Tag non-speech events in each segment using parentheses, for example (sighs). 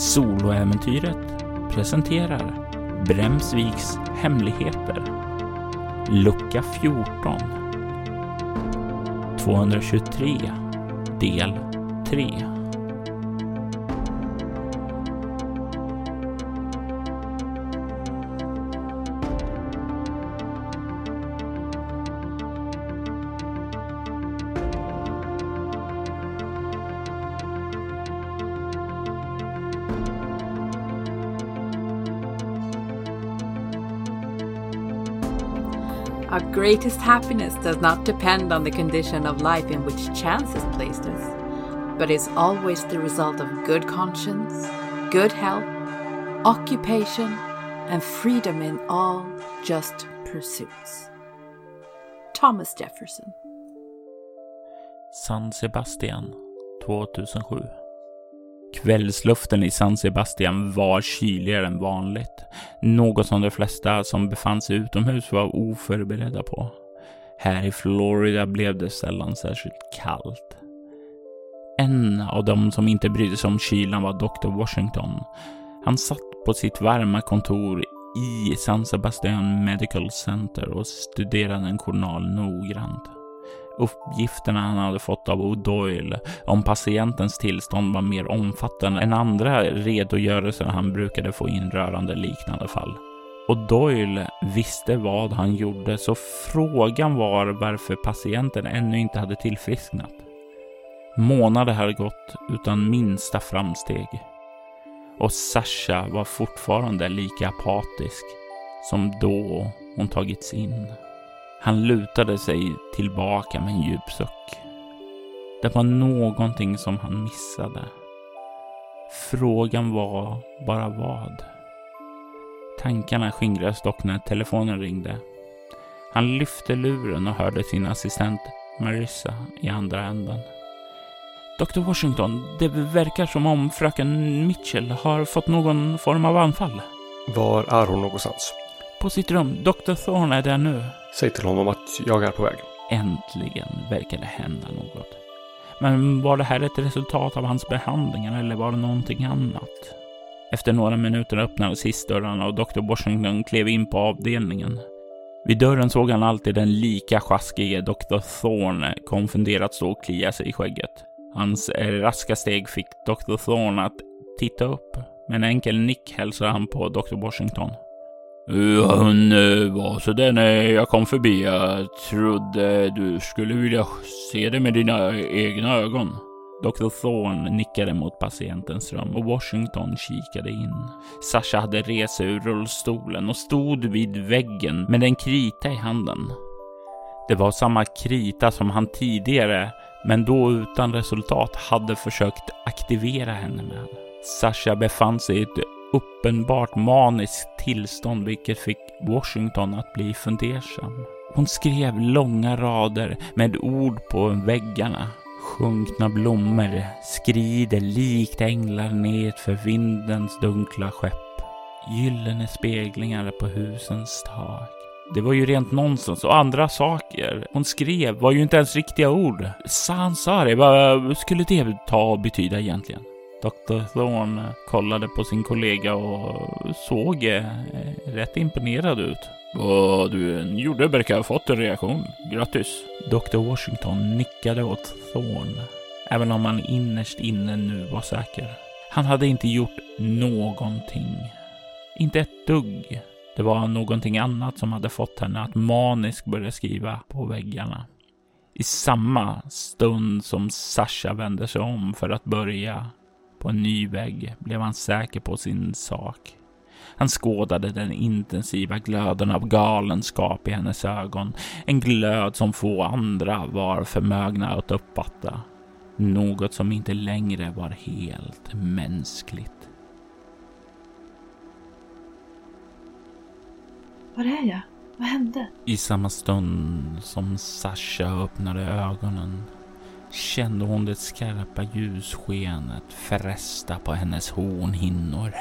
Soloäventyret presenterar Bremsviks hemligheter. Lucka 14. 223 del 3. Greatest happiness does not depend on the condition of life in which chance has placed us, but is always the result of good conscience, good health, occupation, and freedom in all just pursuits. Thomas Jefferson. San Sebastian 2007 Kvällsluften i San Sebastian var kyligare än vanligt. Något som de flesta som befann sig utomhus var oförberedda på. Här i Florida blev det sällan särskilt kallt. En av dem som inte brydde sig om kylan var Dr. Washington. Han satt på sitt varma kontor i San Sebastian Medical Center och studerade en journal noggrant. Uppgifterna han hade fått av O'Doyle om patientens tillstånd var mer omfattande än andra redogörelser han brukade få in rörande liknande fall. Och Doyle visste vad han gjorde, så frågan var varför patienten ännu inte hade tillfrisknat. Månader hade gått utan minsta framsteg. Och Sasha var fortfarande lika apatisk som då hon tagits in. Han lutade sig tillbaka med en djup suck. Det var någonting som han missade. Frågan var bara vad. Tankarna skingrades dock när telefonen ringde. Han lyfte luren och hörde sin assistent Marissa i andra änden. Dr Washington, det verkar som om fröken Mitchell har fått någon form av anfall. Var är hon någonstans? På sitt rum. Dr Thorne är där nu. Säg till honom att jag är på väg. Äntligen verkar det hända något. Men var det här ett resultat av hans behandlingar eller var det någonting annat? Efter några minuter öppnades hissdörrarna och Dr. Washington klev in på avdelningen. Vid dörren såg han alltid den lika sjaskige Dr. Thorne konfunderat stå och klia sig i skägget. Hans raska steg fick Dr. Thorne att titta upp. Med en enkel nick hälsade han på Dr. Washington. Hon eh, var så där när jag kom förbi. Jag trodde du skulle vilja se det med dina egna ögon. Dr. Thorne nickade mot patientens rum och Washington kikade in. Sasha hade rest sig ur rullstolen och stod vid väggen med en krita i handen. Det var samma krita som han tidigare, men då utan resultat, hade försökt aktivera henne med. Sasha befann sig i ett uppenbart maniskt tillstånd vilket fick Washington att bli fundersam. Hon skrev långa rader med ord på väggarna. Sjunkna blommor skrider likt änglar ned för vindens dunkla skepp. Gyllene speglingar på husens tak. Det var ju rent nonsens och andra saker hon skrev var ju inte ens riktiga ord. Sansari, vad skulle det ta och betyda egentligen? Dr. Thorne kollade på sin kollega och såg eh, rätt imponerad ut. Vad du än gjorde verkar ha fått en reaktion. Grattis! Dr. Washington nickade åt Thorne, även om han innerst inne nu var säker. Han hade inte gjort någonting. Inte ett dugg. Det var någonting annat som hade fått henne att maniskt börja skriva på väggarna. I samma stund som Sasha vände sig om för att börja på en ny vägg blev han säker på sin sak. Han skådade den intensiva glöden av galenskap i hennes ögon. En glöd som få andra var förmögna att uppfatta. Något som inte längre var helt mänskligt. Var är jag? Vad hände? I samma stund som Sasha öppnade ögonen kände hon det skarpa ljusskenet fresta på hennes hornhinnor.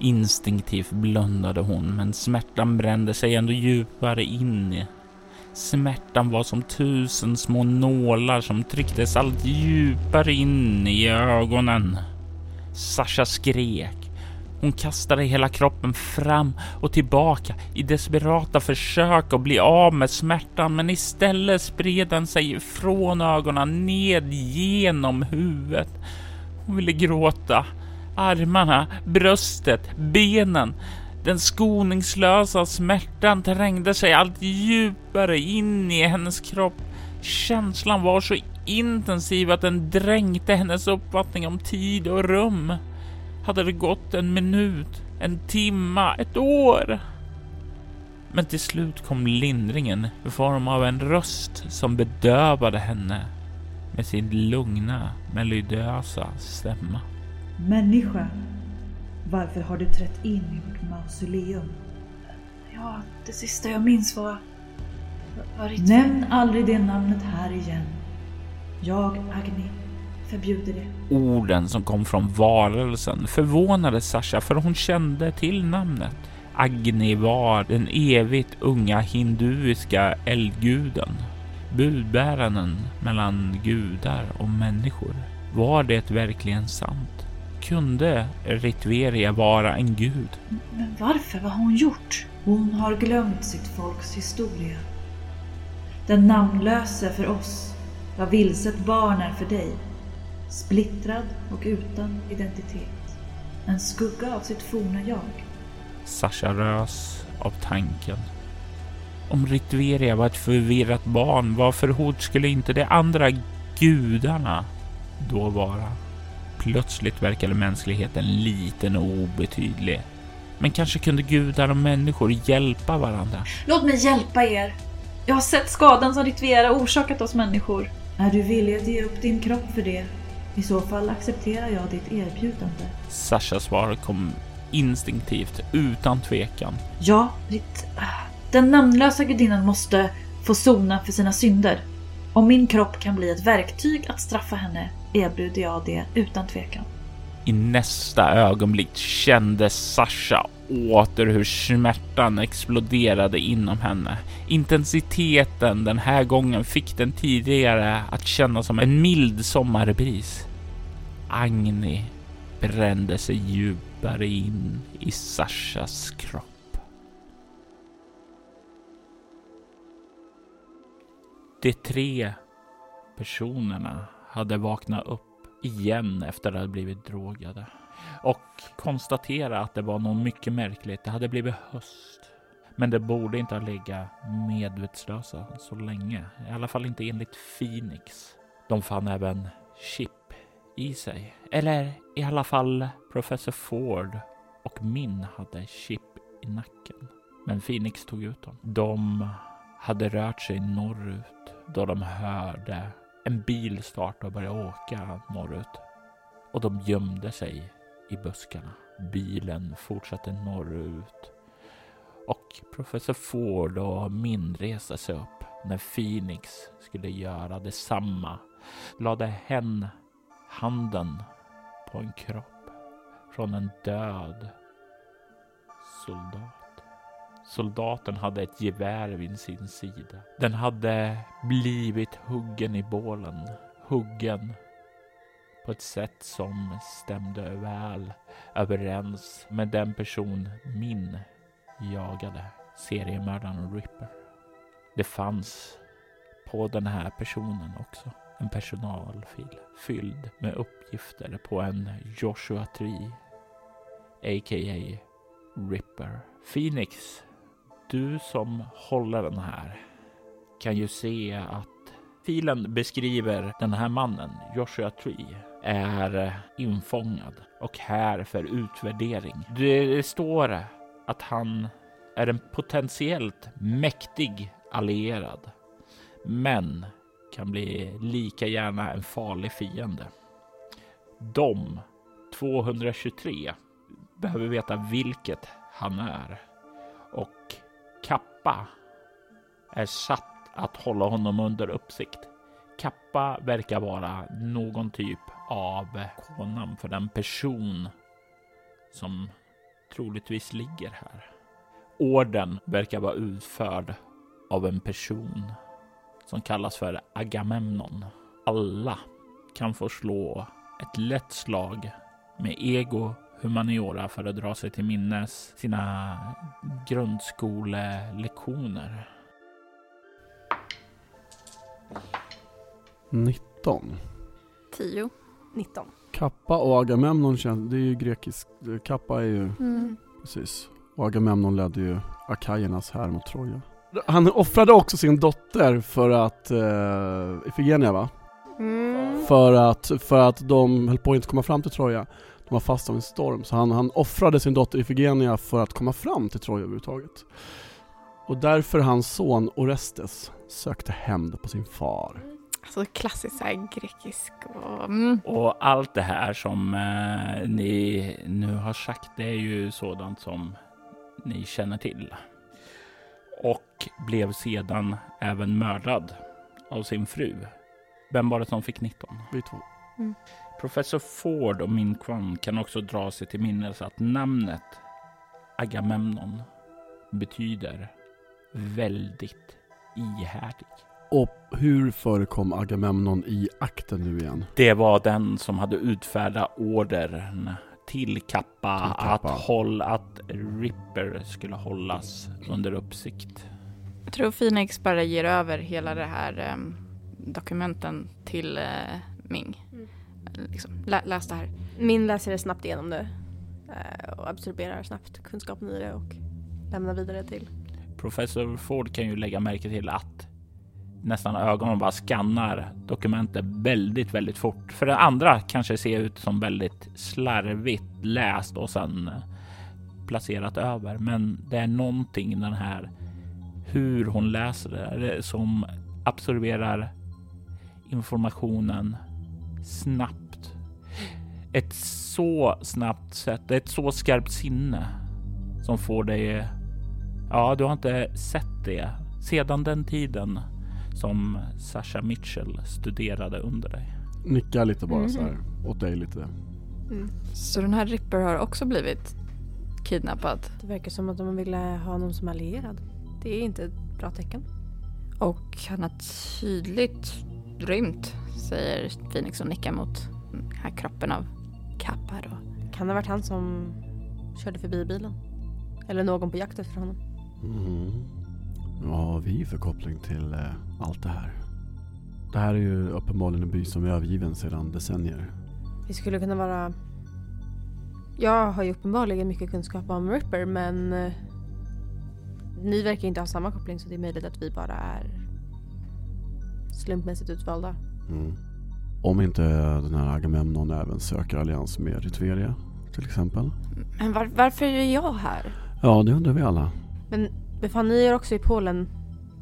Instinktivt blundade hon, men smärtan brände sig ändå djupare in i. Smärtan var som tusen små nålar som trycktes allt djupare in i ögonen. Sasha skrek. Hon kastade hela kroppen fram och tillbaka i desperata försök att bli av med smärtan, men istället spred den sig från ögonen ned genom huvudet. Hon ville gråta. Armarna, bröstet, benen. Den skoningslösa smärtan trängde sig allt djupare in i hennes kropp. Känslan var så intensiv att den dränkte hennes uppfattning om tid och rum. Hade det gått en minut, en timma, ett år? Men till slut kom lindringen i form av en röst som bedövade henne med sin lugna, melodiösa stämma. Människa, varför har du trätt in i vårt mausoleum? Ja, det sista jag minns var... var ritual. Nämn aldrig det namnet här igen. Jag, Agni, förbjuder det. Orden som kom från varelsen förvånade Sasha för hon kände till namnet. Agni var den evigt unga hinduiska eldguden, budbäraren mellan gudar och människor. Var det verkligen sant? Kunde Ritveria vara en gud? Men varför? Vad har hon gjort? Hon har glömt sitt folks historia. Den namnlöse för oss, vad vilset barn är för dig. Splittrad och utan identitet. En skugga av sitt forna jag. Sasha rös av tanken. Om Ritveria var ett förvirrat barn, varför hot skulle inte de andra gudarna då vara? Plötsligt verkade mänskligheten liten och obetydlig. Men kanske kunde gudar och människor hjälpa varandra. Låt mig hjälpa er. Jag har sett skadan som Ritvera orsakat oss människor. Är du villig att ge upp din kropp för det? I så fall accepterar jag ditt erbjudande. Sashas svar kom instinktivt, utan tvekan. Ja, Rit... Den namnlösa gudinnan måste få sona för sina synder. Om min kropp kan bli ett verktyg att straffa henne erbjuder jag det utan tvekan. I nästa ögonblick kände Sasha åter hur smärtan exploderade inom henne. Intensiteten den här gången fick den tidigare att kännas som en mild sommarbris. Agni brände sig djupare in i Sashas kropp. De tre personerna hade vaknat upp igen efter att ha blivit drogade och konstatera att det var något mycket märkligt. Det hade blivit höst, men det borde inte ha legat medvetslösa så länge. I alla fall inte enligt Phoenix. De fann även chip i sig, eller i alla fall professor Ford och Min hade chip i nacken. Men Phoenix tog ut dem. De hade rört sig norrut då de hörde en bil starta och börja åka norrut. Och de gömde sig i buskarna. Bilen fortsatte norrut. Och professor Ford och Min reste sig upp när Phoenix skulle göra detsamma. Lade hen handen på en kropp från en död soldat. Soldaten hade ett gevär vid sin sida. Den hade blivit huggen i bålen. Huggen på ett sätt som stämde väl överens med den person min jagade, seriemördaren Ripper. Det fanns på den här personen också en personalfil fylld med uppgifter på en Joshua Tree, a.k.a. Ripper. Phoenix du som håller den här kan ju se att filen beskriver den här mannen, Joshua Tree, är eh, infångad och här för utvärdering. Det står att han är en potentiellt mäktig allierad, men kan bli lika gärna en farlig fiende. De 223 behöver veta vilket han är och Kappa är satt att hålla honom under uppsikt. Kappa verkar vara någon typ av konam för den person som troligtvis ligger här. Orden verkar vara utförd av en person som kallas för Agamemnon. Alla kan få slå ett lätt slag med ego humaniora för att dra sig till minnes sina grundskolelektioner. 19. 10. 19. Kappa och Agamemnon känns, det är ju grekisk, Kappa är ju, Mm. precis. Och Agamemnon ledde ju akajernas här mot Troja. Han offrade också sin dotter för att, uh, Ifigenia va? Mm. För att, för att de höll på att inte komma fram till Troja. De var fast av en storm, så han, han offrade sin dotter Ifigenia för att komma fram till Troja överhuvudtaget. Och därför hans son Orestes sökte hämnd på sin far. Alltså klassiskt så här grekisk och... Mm. Och allt det här som eh, ni nu har sagt, det är ju sådant som ni känner till. Och blev sedan även mördad av sin fru. Vem var det som fick 19? Vi två. Professor Ford och Min Kwan kan också dra sig till minnes att namnet Agamemnon betyder väldigt ihärdig. Och hur förekom Agamemnon i akten nu igen? Det var den som hade utfärdat ordern till Kappa, Till Kappa. Att, håll, att Ripper skulle hållas under uppsikt. Jag tror Phoenix bara ger över hela det här em, dokumenten till eh, Ming. Mm. Liksom, lä, läs det här. Min läser det snabbt igenom det eh, och absorberar snabbt kunskapen i det och lämnar vidare till. Professor Ford kan ju lägga märke till att nästan ögonen bara skannar dokumentet väldigt, väldigt fort. För det andra kanske ser ut som väldigt slarvigt läst och sen eh, placerat över. Men det är någonting i den här hur hon läser det som absorberar informationen snabbt. Ett så snabbt sätt, ett så skarpt sinne som får dig Ja, du har inte sett det sedan den tiden som Sasha Mitchell studerade under dig. Nickar lite bara Mhm. så här åt dig lite. Mm. Så den här Ripper har också blivit kidnappad. Det verkar som att de ville ha någon som allierad. Det är inte ett bra tecken. Och han har tydligt rymt, säger Phoenix och nickar mot den här kroppen av Kappa då. Kan det ha varit han som körde förbi bilen? Eller någon på jakt efter honom? Mm. Vad har vi för koppling till eh, allt det här? Det här är ju uppenbarligen en by som är övergiven sedan decennier. Vi skulle kunna vara... Jag har ju uppenbarligen mycket kunskap om Ripper men eh, ni verkar inte ha samma koppling så det är möjligt att vi bara är slumpmässigt utvalda. Mm. Om inte den här Agamemnon även söker allians med Ritveria till exempel. Men var, varför är jag här? Ja, det undrar vi alla. Men befann ni er också i Polen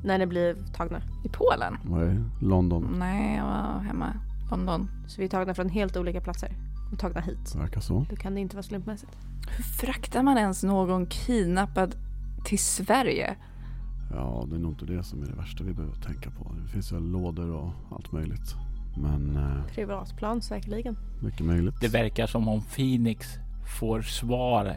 när ni blev tagna? I Polen? Är London? Nej, jag var hemma i London. Så vi är tagna från helt olika platser och tagna hit. Det verkar så. Då kan det inte vara slumpmässigt. Hur fraktar man ens någon kidnappad till Sverige? Ja, det är nog inte det som är det värsta vi behöver tänka på. Det finns väl lådor och allt möjligt. Men eh, Privatplan säkerligen. mycket möjligt. Det verkar som om Phoenix får svar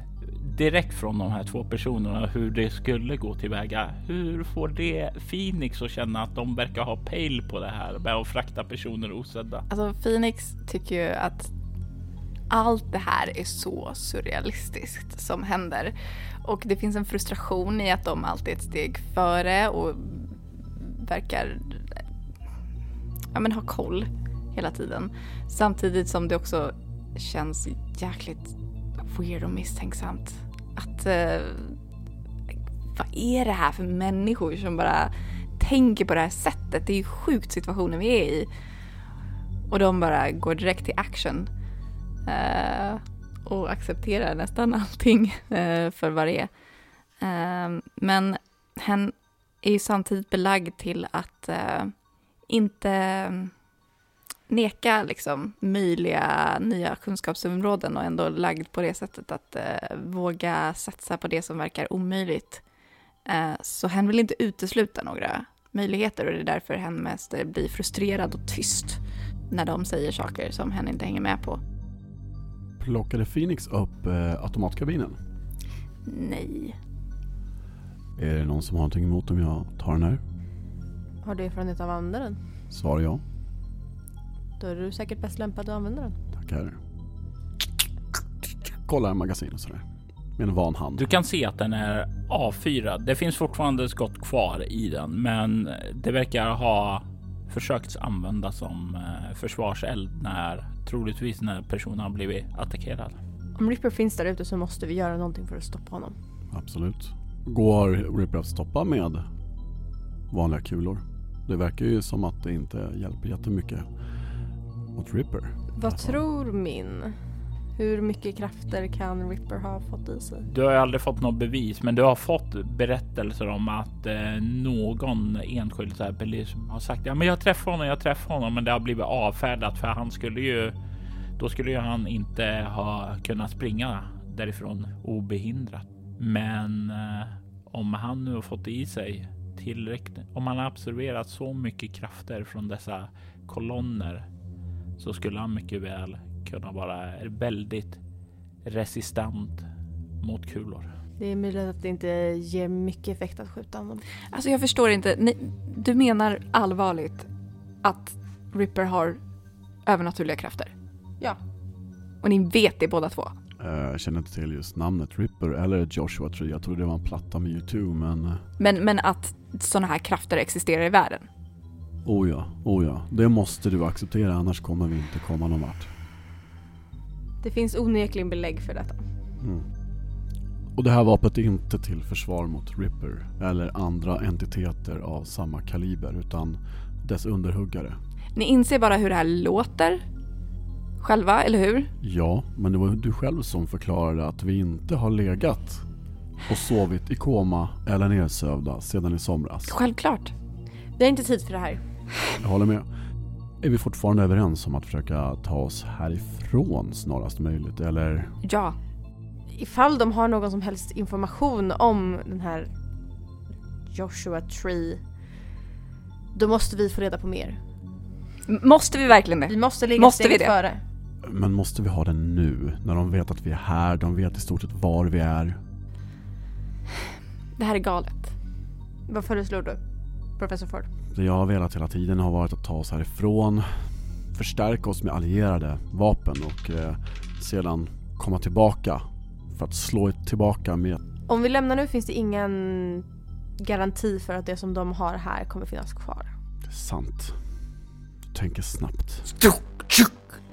direkt från de här två personerna hur det skulle gå tillväga. Hur får det Phoenix att känna att de verkar ha pejl på det här med att frakta personer osedda? Alltså Phoenix tycker ju att allt det här är så surrealistiskt som händer. Och det finns en frustration i att de alltid är ett steg före och verkar ja, men ha koll hela tiden. Samtidigt som det också känns jäkligt weird och misstänksamt. Att eh, vad är det här för människor som bara tänker på det här sättet? Det är ju sjukt situationen vi är i. Och de bara går direkt till action. Eh, och accepterar nästan (laughs) allting eh, för vad det är. Eh, men hen är ju samtidigt belagd till att eh, inte neka liksom, möjliga nya kunskapsområden och ändå lagd på det sättet att eh, våga satsa på det som verkar omöjligt. Eh, så hen vill inte utesluta några möjligheter och det är därför hen mest eh, blir frustrerad och tyst när de säger saker som hen inte hänger med på. Plockade Phoenix upp eh, automatkabinen? Nej. Är det någon som har någonting emot om jag tar den här? Har du erfarenhet av att använda den? Svar ja. Då är du säkert bäst lämpad att använda den. Tackar. kollar i magasin och sådär. Med en van hand. Du kan se att den är avfyrad. Det finns fortfarande skott kvar i den, men det verkar ha försökts användas som eh, försvarseld när troligtvis när personen har blivit attackerad. Om Ripper finns där ute så måste vi göra någonting för att stoppa honom. Absolut. Går Ripper att stoppa med vanliga kulor? Det verkar ju som att det inte hjälper jättemycket mot Ripper. Vad tror min? Hur mycket krafter kan Ripper ha fått i sig? Du har ju aldrig fått något bevis, men du har fått berättelser om att eh, någon enskild så här, har sagt ja, men jag träffade honom, jag träffade honom, men det har blivit avfärdat för han skulle ju då skulle ju han inte ha kunnat springa därifrån obehindrat. Men eh, om han nu har fått i sig tillräckligt, om han har absorberat så mycket krafter från dessa kolonner så skulle han mycket väl kunna vara väldigt resistent mot kulor. Det är möjligt att det inte ger mycket effekt att skjuta honom. Alltså jag förstår inte. Ni, du menar allvarligt att Ripper har övernaturliga krafter? Ja. Och ni vet det båda två? Eh, Jag känner inte till just namnet Ripper eller Joshua Tree. Jag trodde det var en platta med U2 men... eh, Men, men att sådana här krafter existerar i världen? Oh ja, oh ja. Det måste du acceptera annars kommer vi inte komma någon vart. Det finns onekligen belägg för detta. Mm. Och det här vapnet är inte till försvar mot Ripper eller andra entiteter av samma kaliber utan dess underhuggare. Ni inser bara hur det här låter själva, eller hur? Ja, men det var du själv som förklarade att vi inte har legat och sovit i koma eller nedsövda sedan i somras. Självklart. Vi har inte tid för det här. Jag håller med. Är vi fortfarande överens om att försöka ta oss härifrån snarast möjligt eller? Ja. Ifall de har någon som helst information om den här Joshua Tree då måste vi få reda på mer. M- Måste vi verkligen det? Vi måste ligga Måste vi steget det? före. Men måste vi ha den nu? När de vet att vi är här, de vet i stort sett var vi är. Det här är galet. Vad föreslår du? Professor Ford? Det jag har velat hela tiden har varit att ta oss härifrån, förstärka oss med allierade vapen och eh, sedan komma tillbaka för att slå tillbaka med Om vi lämnar nu finns det ingen garanti för att det som de har här kommer finnas kvar. Det är sant. Du tänker snabbt.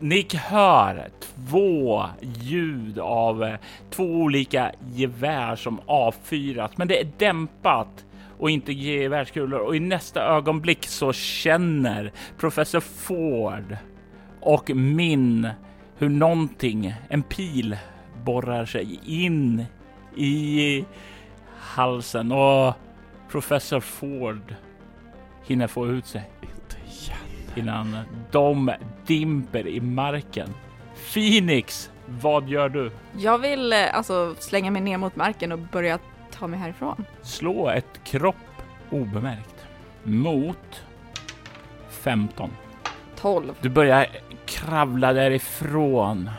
Ni hör två ljud av eh, två olika gevär som avfyras, men det är dämpat och inte gevärskulor och i nästa ögonblick så känner professor Ford och min hur någonting, en pil borrar sig in i halsen och professor Ford hinner få ut sig Inte igen. innan de dimper i marken. Phoenix, vad gör du? Jag vill eh, alltså slänga mig ner mot marken och börja ta mig härifrån. Slå ett kropp obemärkt mot 15. 12. Du börjar kravla därifrån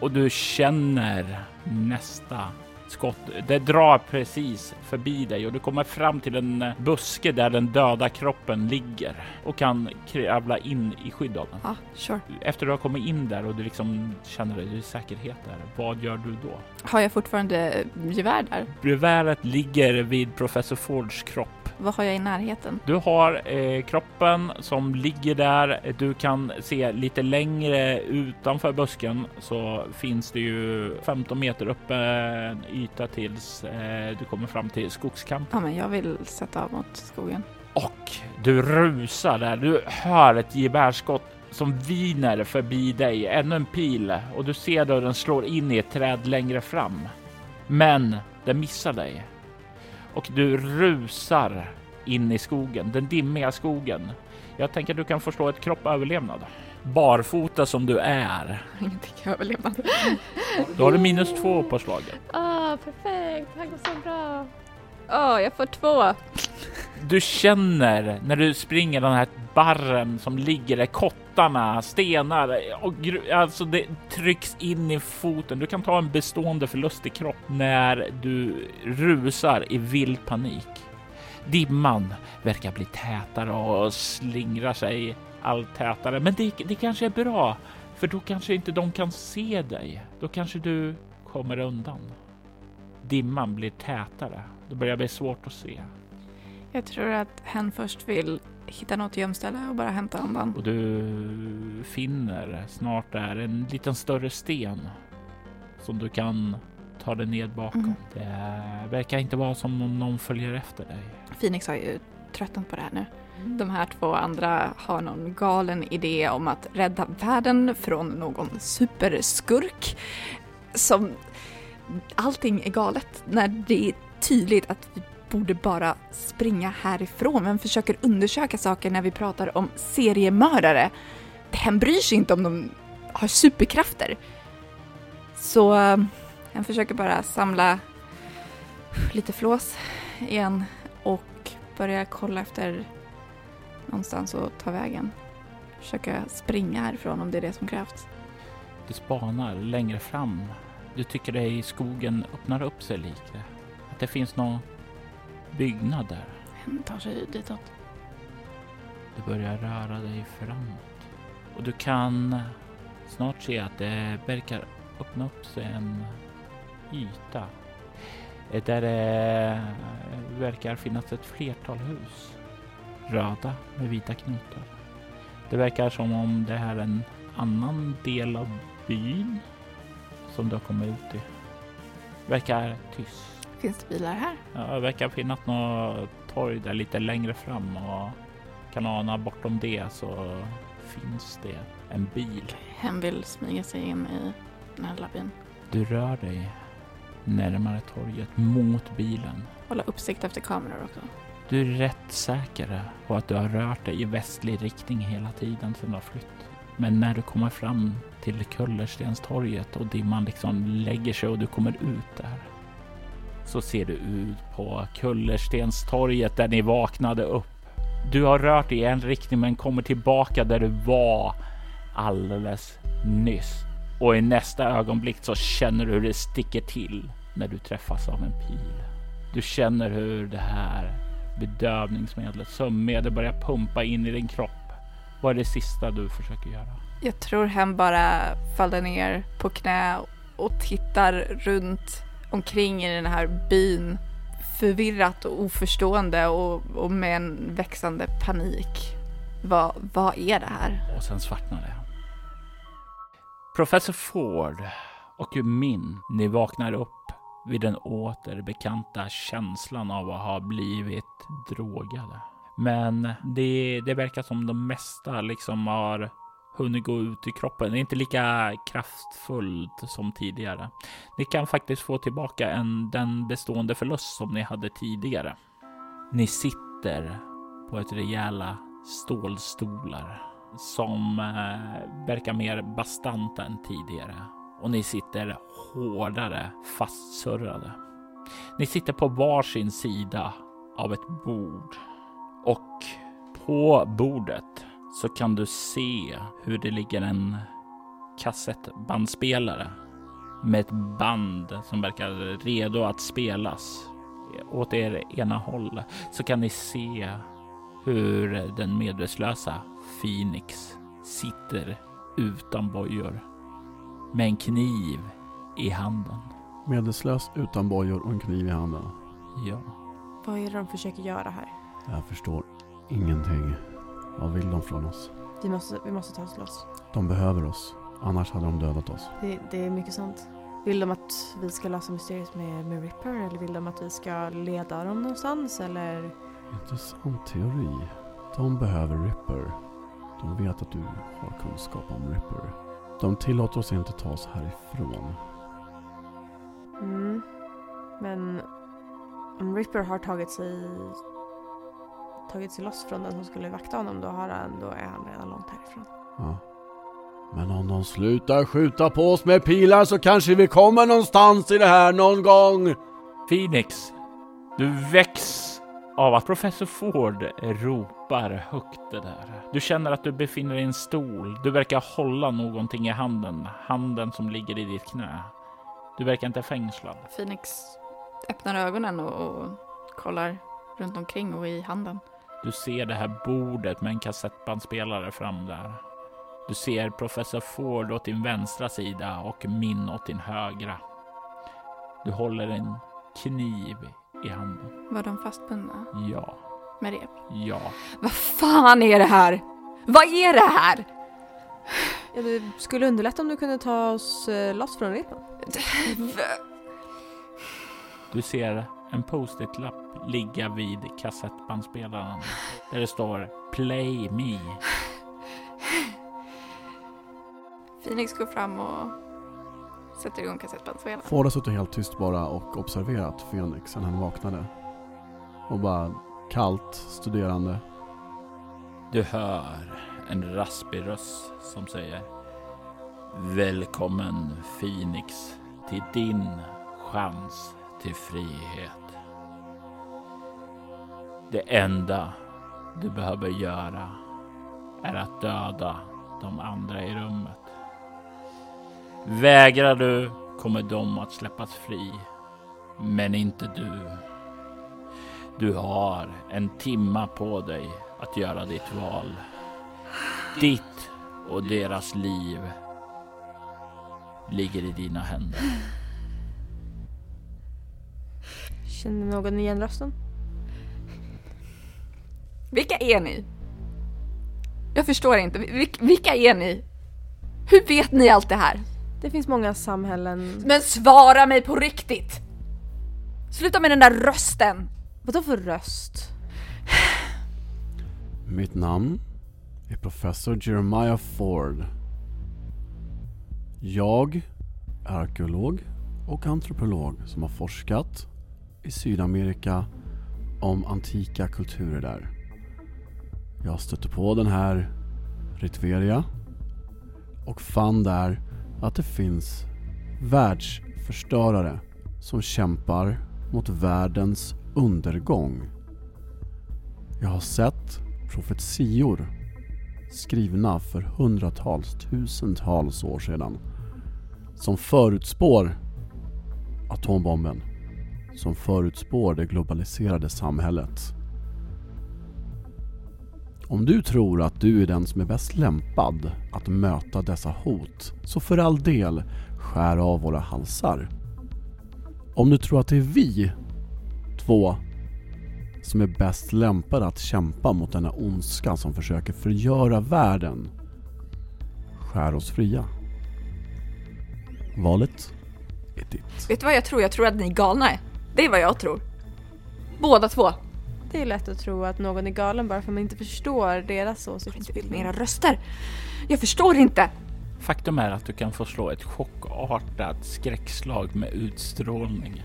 och du känner nästa skott. Det drar precis förbi dig och du kommer fram till en eh, buske där den döda kroppen ligger och kan kravla in i skydd av den. Ja, sure. Efter du har kommit in där och du liksom känner dig i säkerhet där, vad gör du då? Har jag fortfarande eh, gevär där? Geväret ligger vid professor Fords kropp. Vad har jag i närheten? Du har eh, kroppen som ligger där. Du kan se lite längre utanför busken så finns det ju 15 meter upp en yta tills eh, du kommer fram till skogskamp. Ja, men jag vill sätta av mot skogen. Och du rusar där. Du hör ett gevärsskott som viner förbi dig. Ännu en pil och du ser hur den slår in i ett träd längre fram. Men den missar dig. Och du rusar in i skogen, den dimmiga skogen. Jag tänker att du kan förstå ett kropp överlevnad. Barfota som du är. (laughs) Ingenting överlevnad. Då har du minus två på slaget. Ah, perfekt. Det här går så bra. Åh, jag får två. Du känner när du springer den här barren som ligger där, kottarna, stenar och alltså det trycks in i foten. Du kan ta en bestående förlust i kropp när du rusar i vild panik. Dimman verkar bli tätare och slingrar sig allt tätare, men det, det kanske är bra, för då kanske inte de kan se dig. Då kanske du kommer undan. Dimman blir tätare. Det börjar bli svårt att se. Jag tror att hen först vill hitta något gömställe och bara hämta andan. Och du finner snart där en liten större sten som du kan ta dig ned bakom. Mm. Det verkar inte vara som om någon följer efter dig. Phoenix har ju tröttnat på det här nu. De här två andra har någon galen idé om att rädda världen från någon superskurk som allting är galet när det är tydligt att vi borde bara springa härifrån. Vem försöker undersöka saker när vi pratar om seriemördare. Den bryr sig inte om de har superkrafter. Så eh, hen han försöker bara samla lite flås igen och börja kolla efter någonstans att ta vägen. Försöka springa härifrån om det är det som krävs. Du spanar längre fram. Du tycker det i skogen öppnar upp sig lite. Att det finns någon byggnad där. Hen tar sig ditåt. Du börjar röra dig framåt. Och du kan snart se att det verkar öppna upp sig en yta. Där det verkar finnas ett flertal hus. Röda med vita knutar. Det verkar som om det här är en annan del av byn som du har kommit ut i. Verkar tyst. Finns det bilar här? Ja, det verkar finnas något torg där lite längre fram och kan ana bortom det så finns det en bil. Hen vill smyga sig in i den här lilla byn. Du rör dig närmare torget mot bilen. Hålla uppsikt efter kameror också. Du är rätt säker på att du har rört dig i västlig riktning hela tiden sedan du har flytt. Men när du kommer fram till Kullerstenstorget och dimman liksom lägger sig och du kommer ut där så ser du ut på Kullerstenstorget där ni vaknade upp. Du har rört dig i en riktning men kommer tillbaka där du var alldeles nyss. Och i nästa ögonblick så känner du hur det sticker till när du träffas av en pil. Du känner hur det här bedövningsmedlet, sömnmedel börjar pumpa in i din kropp. Vad är det sista du försöker göra? Jag tror hen bara faller ner på knä och tittar runt omkring i den här byn förvirrat och oförstående och, och med en växande panik. Vad, vad är det här? Och sen svartnar det. Professor Ford och Min, ni vaknar upp vid den återbekanta känslan av att ha blivit drogade. Men det, det verkar som de mesta liksom har hunnit gå ut i kroppen. Det är inte lika kraftfullt som tidigare. Ni kan faktiskt få tillbaka en, den bestående förlust som ni hade tidigare. Ni sitter på ett rejäla stålstolar som eh, verkar mer bastanta än tidigare och ni sitter hårdare fastsurrade. Ni sitter på varsin sida av ett bord och på bordet så kan du se hur det ligger en kassettbandspelare med ett band som verkar redo att spelas. Åt er ena håll så kan ni se hur den medvetslösa Phoenix sitter utan bojor med en kniv i handen. Medelslös, utan bojor och en kniv i handen. Ja, Vad är det de försöker göra här? Jag förstår ingenting. Vad vill de från oss? Vi måste, vi måste ta oss loss. De behöver oss. Annars hade de dödat oss. Det, det är mycket sant. Vill de att vi ska lösa mysteriet med, med Ripper eller vill de att vi ska leda dem någonstans eller? Intressant teori. De behöver Ripper. De vet att du har kunskap om Ripper. De tillåter oss inte ta oss härifrån. Mm. Men om Ripper har tagit sig tagit sig loss från den som skulle vakta honom då, har han, då är han redan långt härifrån. Ja. Men om de slutar skjuta på oss med pilar så kanske vi kommer någonstans i det här någon gång. Phoenix, du väcks av att professor Ford ropar högt det där. Du känner att du befinner dig i en stol. Du verkar hålla någonting i handen, handen som ligger i ditt knä. Du verkar inte fängslad. Phoenix öppnar ögonen och, och kollar runt omkring och i handen. Du ser det här bordet med en kassettbandspelare fram där. Du ser professor Ford åt din vänstra sida och min åt din högra. Du håller en kniv i handen. Var de fastbundna Ja, med rep? ja. Vad fan är det här? Vad är det här? Ja, det skulle underlätta om du kunde ta oss eh, loss från repen. (laughs) Du ser en post-it-lapp ligga vid kassettbandspelaren där det står Play Me. (laughs) Phoenix går fram och sätter igång kassettbandspelaren. Ford har suttit helt tyst bara och observerat Fenix sen han vaknade. Och bara kallt studerande. Du hör en raspig röst som säger Välkommen Phoenix till din chans till frihet. Det enda du behöver göra är att döda de andra i rummet. Vägrar du kommer de att släppas fri, men inte du. Du har en timma på dig att göra ditt val. Ditt och deras liv ligger i dina händer. Känner någon igen rösten? Vilka är ni? Jag förstår inte. Vil- vilka är ni? Hur vet ni allt det här? Det finns många samhällen... Men svara mig på riktigt! Sluta med den där rösten! Vadå för röst? Mitt namn är professor Jeremiah Ford. Jag är arkeolog och antropolog som har forskat i Sydamerika om antika kulturer där. Jag stötte på den här Ritveria och fann där att det finns världsförstörare som kämpar mot världens undergång. Jag har sett profetior skrivna för hundratals, tusentals år sedan som förutspår atombomben, som förutspår det globaliserade samhället. Om du tror att du är den som är bäst lämpad att möta dessa hot, så för all del, skär av våra halsar. Om du tror att det är vi två som är bäst lämpade att kämpa mot denna ondska som försöker förgöra världen, skär oss fria. Valet är ditt. Vet du vad jag tror? Jag tror att ni är galna. Det är vad jag tror. Båda två. Det är lätt att tro att någon är galen bara för att man inte förstår deras åsiktsbildning. Era röster. Jag förstår inte. Faktum är att du kan få slå ett chockartat skräckslag med utstrålning.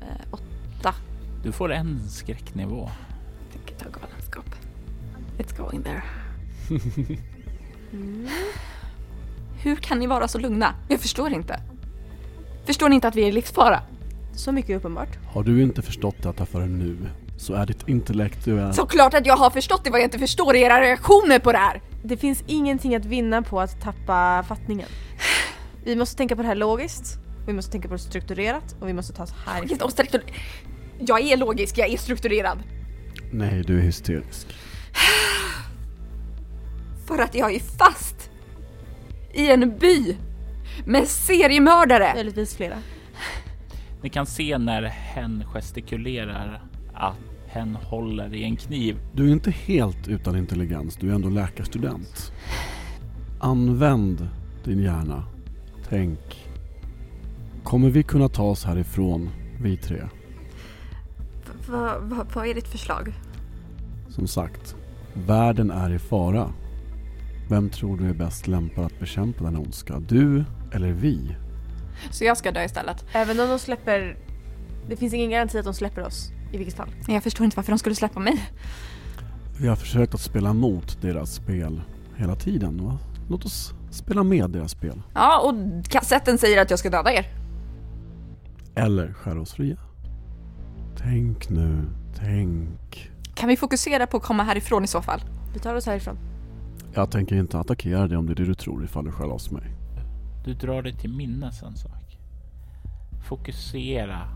Eh, åtta. Du får en skräcknivå. Jag tänker ta galenskap. It's going there. Mm. Hur kan ni vara så lugna? Jag förstår inte. Förstår ni inte att vi är i livsfara? Så mycket uppenbart. Har du inte förstått detta förrän nu, så är ditt intellektuella... Såklart att jag har förstått det, vad jag inte förstår är era reaktioner på det här. Det finns ingenting att vinna på att tappa fattningen. Vi måste tänka på det här logiskt, vi måste tänka på det strukturerat och vi måste ta oss härifrån. Jag är logisk, jag är strukturerad. Nej, du är hysterisk. (sighs) För att jag är fast i en by med seriemördare. Möjligtvis flera. Ni kan se när hen gestikulerar att hen håller i en kniv. Du är inte helt utan intelligens, du är ändå läkarstudent. Använd din hjärna. Tänk. Kommer vi kunna ta oss härifrån, vi tre? Vad va, vad är ditt förslag? Som sagt, världen är i fara. Vem tror du är bäst lämpad att bekämpa den ondska? Du eller vi? Så jag ska dö istället? Även om de släpper... Det finns ingen garanti att de släpper oss, i vilket fall. Jag förstår inte varför de skulle släppa mig. Vi har försökt att spela mot deras spel hela tiden. Va? Låt oss spela med deras spel. Ja, och kassetten säger att jag ska döda er. Eller skära oss fria. Tänk nu, tänk. Kan vi fokusera på att komma härifrån i så fall? Vi tar oss härifrån. Jag tänker inte attackera dig om det är det du tror ifall du skäller loss mig. Du drar dig till minnes en sak. Fokusera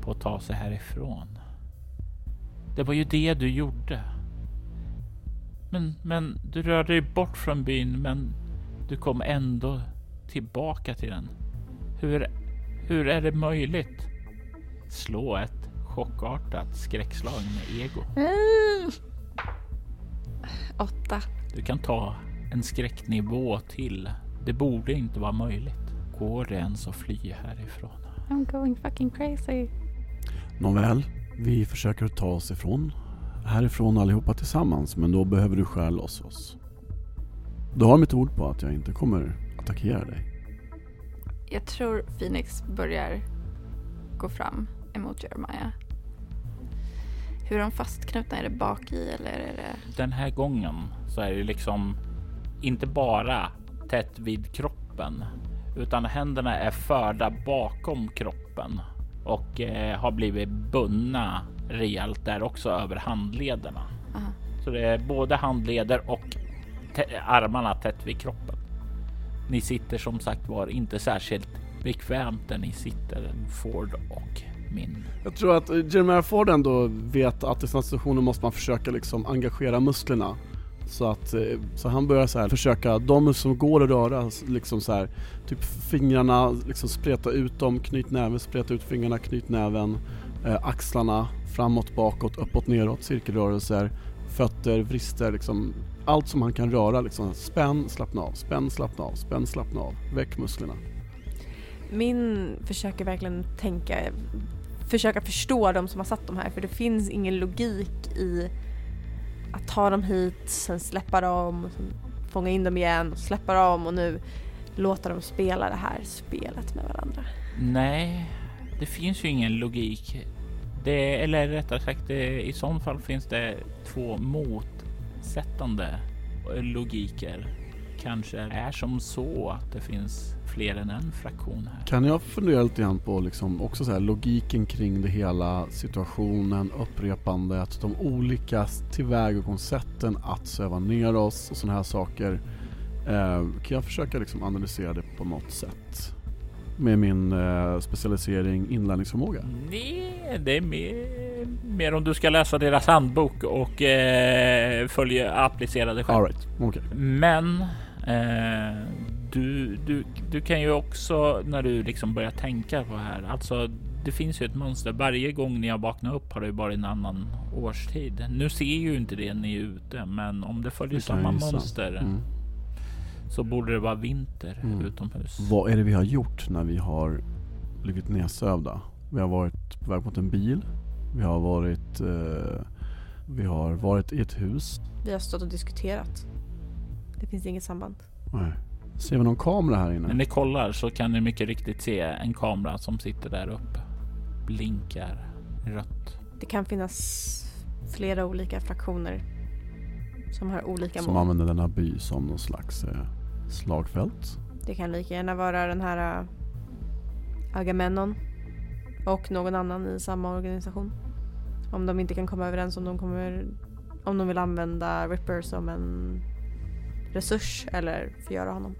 på att ta sig härifrån. Det var ju det du gjorde. Men, men du rörde dig bort från byn, men du kom ändå tillbaka till den. Hur, Hur är det möjligt? Slå ett chockartat skräckslag med ego. Mm. Åtta. Du kan ta en skräcknivå till. Det borde inte vara möjligt. Går det ens att fly härifrån? I'm going fucking crazy. Nåväl, vi försöker ta oss ifrån härifrån allihopa tillsammans men då behöver du skära loss oss. Du har mitt ord på att jag inte kommer attackera dig. Jag tror Phoenix börjar gå fram emot Jeremiah. Hur är de fastknutna? Är det bak i eller är det... Den här gången så är det liksom inte bara tätt vid kroppen utan händerna är förda bakom kroppen och eh, har blivit bundna rejält där också över handlederna. Aha. Så det är både handleder och armarna tätt vid kroppen. Ni sitter som sagt var inte särskilt bekvämt där ni sitter, Ford och min. Jag tror att Jeremiah Ford ändå vet att i sådana situationer måste man försöka liksom engagera musklerna. Så att, eh, så han börjar så här försöka, de som går att röra, liksom så här, typ fingrarna, liksom spreta ut dem, knyt näven, spreta ut fingrarna, knyt näven, eh, axlarna, framåt, bakåt, uppåt, neråt, cirkelrörelser, fötter, vrister, liksom allt som han kan röra liksom. Spänn, slappna av, spänn, slappna av, spänn, slappna av, väck musklerna. Min försöker verkligen tänka, försöka förstå de som har satt dem här för det finns ingen logik i att ta dem hit, sen släppa dem, sen fånga in dem igen, släppa dem och nu låta dem spela det här spelet med varandra. Nej, det finns ju ingen logik. Det, eller rättare sagt, det, i så fall finns det två motsättande logiker. Kanske är som så att det finns fler än en fraktion här. Kan jag fundera lite grann på liksom också så här, logiken kring det hela, situationen, upprepandet, de olika tillvägagångssätten att söva ner oss och sådana här saker. Eh, kan jag försöka liksom analysera det på något sätt? Med min eh, specialisering inlärningsförmåga? Nej, det är mer, mer om du ska läsa deras handbok och eh, följa applicera det själv. All right. okay. Men eh, du, du, du kan ju också när du liksom börjar tänka på det här, alltså det finns ju ett mönster. Varje gång ni har vaknat upp har det ju varit en annan årstid. Nu ser ju inte det ni är ute, men om det följer det samma mönster mm. så borde det vara vinter mm. utomhus. Vad är det vi har gjort när vi har blivit nedsövda? Vi har varit på väg mot en bil. Vi har varit, eh, vi har varit i ett hus. Vi har stått och diskuterat. Det finns inget samband. Nej. Ser vi någon kamera här inne? När ni kollar så kan ni mycket riktigt se en kamera som sitter där uppe. Blinkar rött. Det kan finnas flera olika fraktioner som har olika mål. Som använder denna by som någon slags eh, slagfält. Det kan lika gärna vara den här uh, Agamemnon och någon annan i samma organisation. Om de inte kan komma överens om de kommer om de vill använda Ripper som en resurs eller förgöra honom.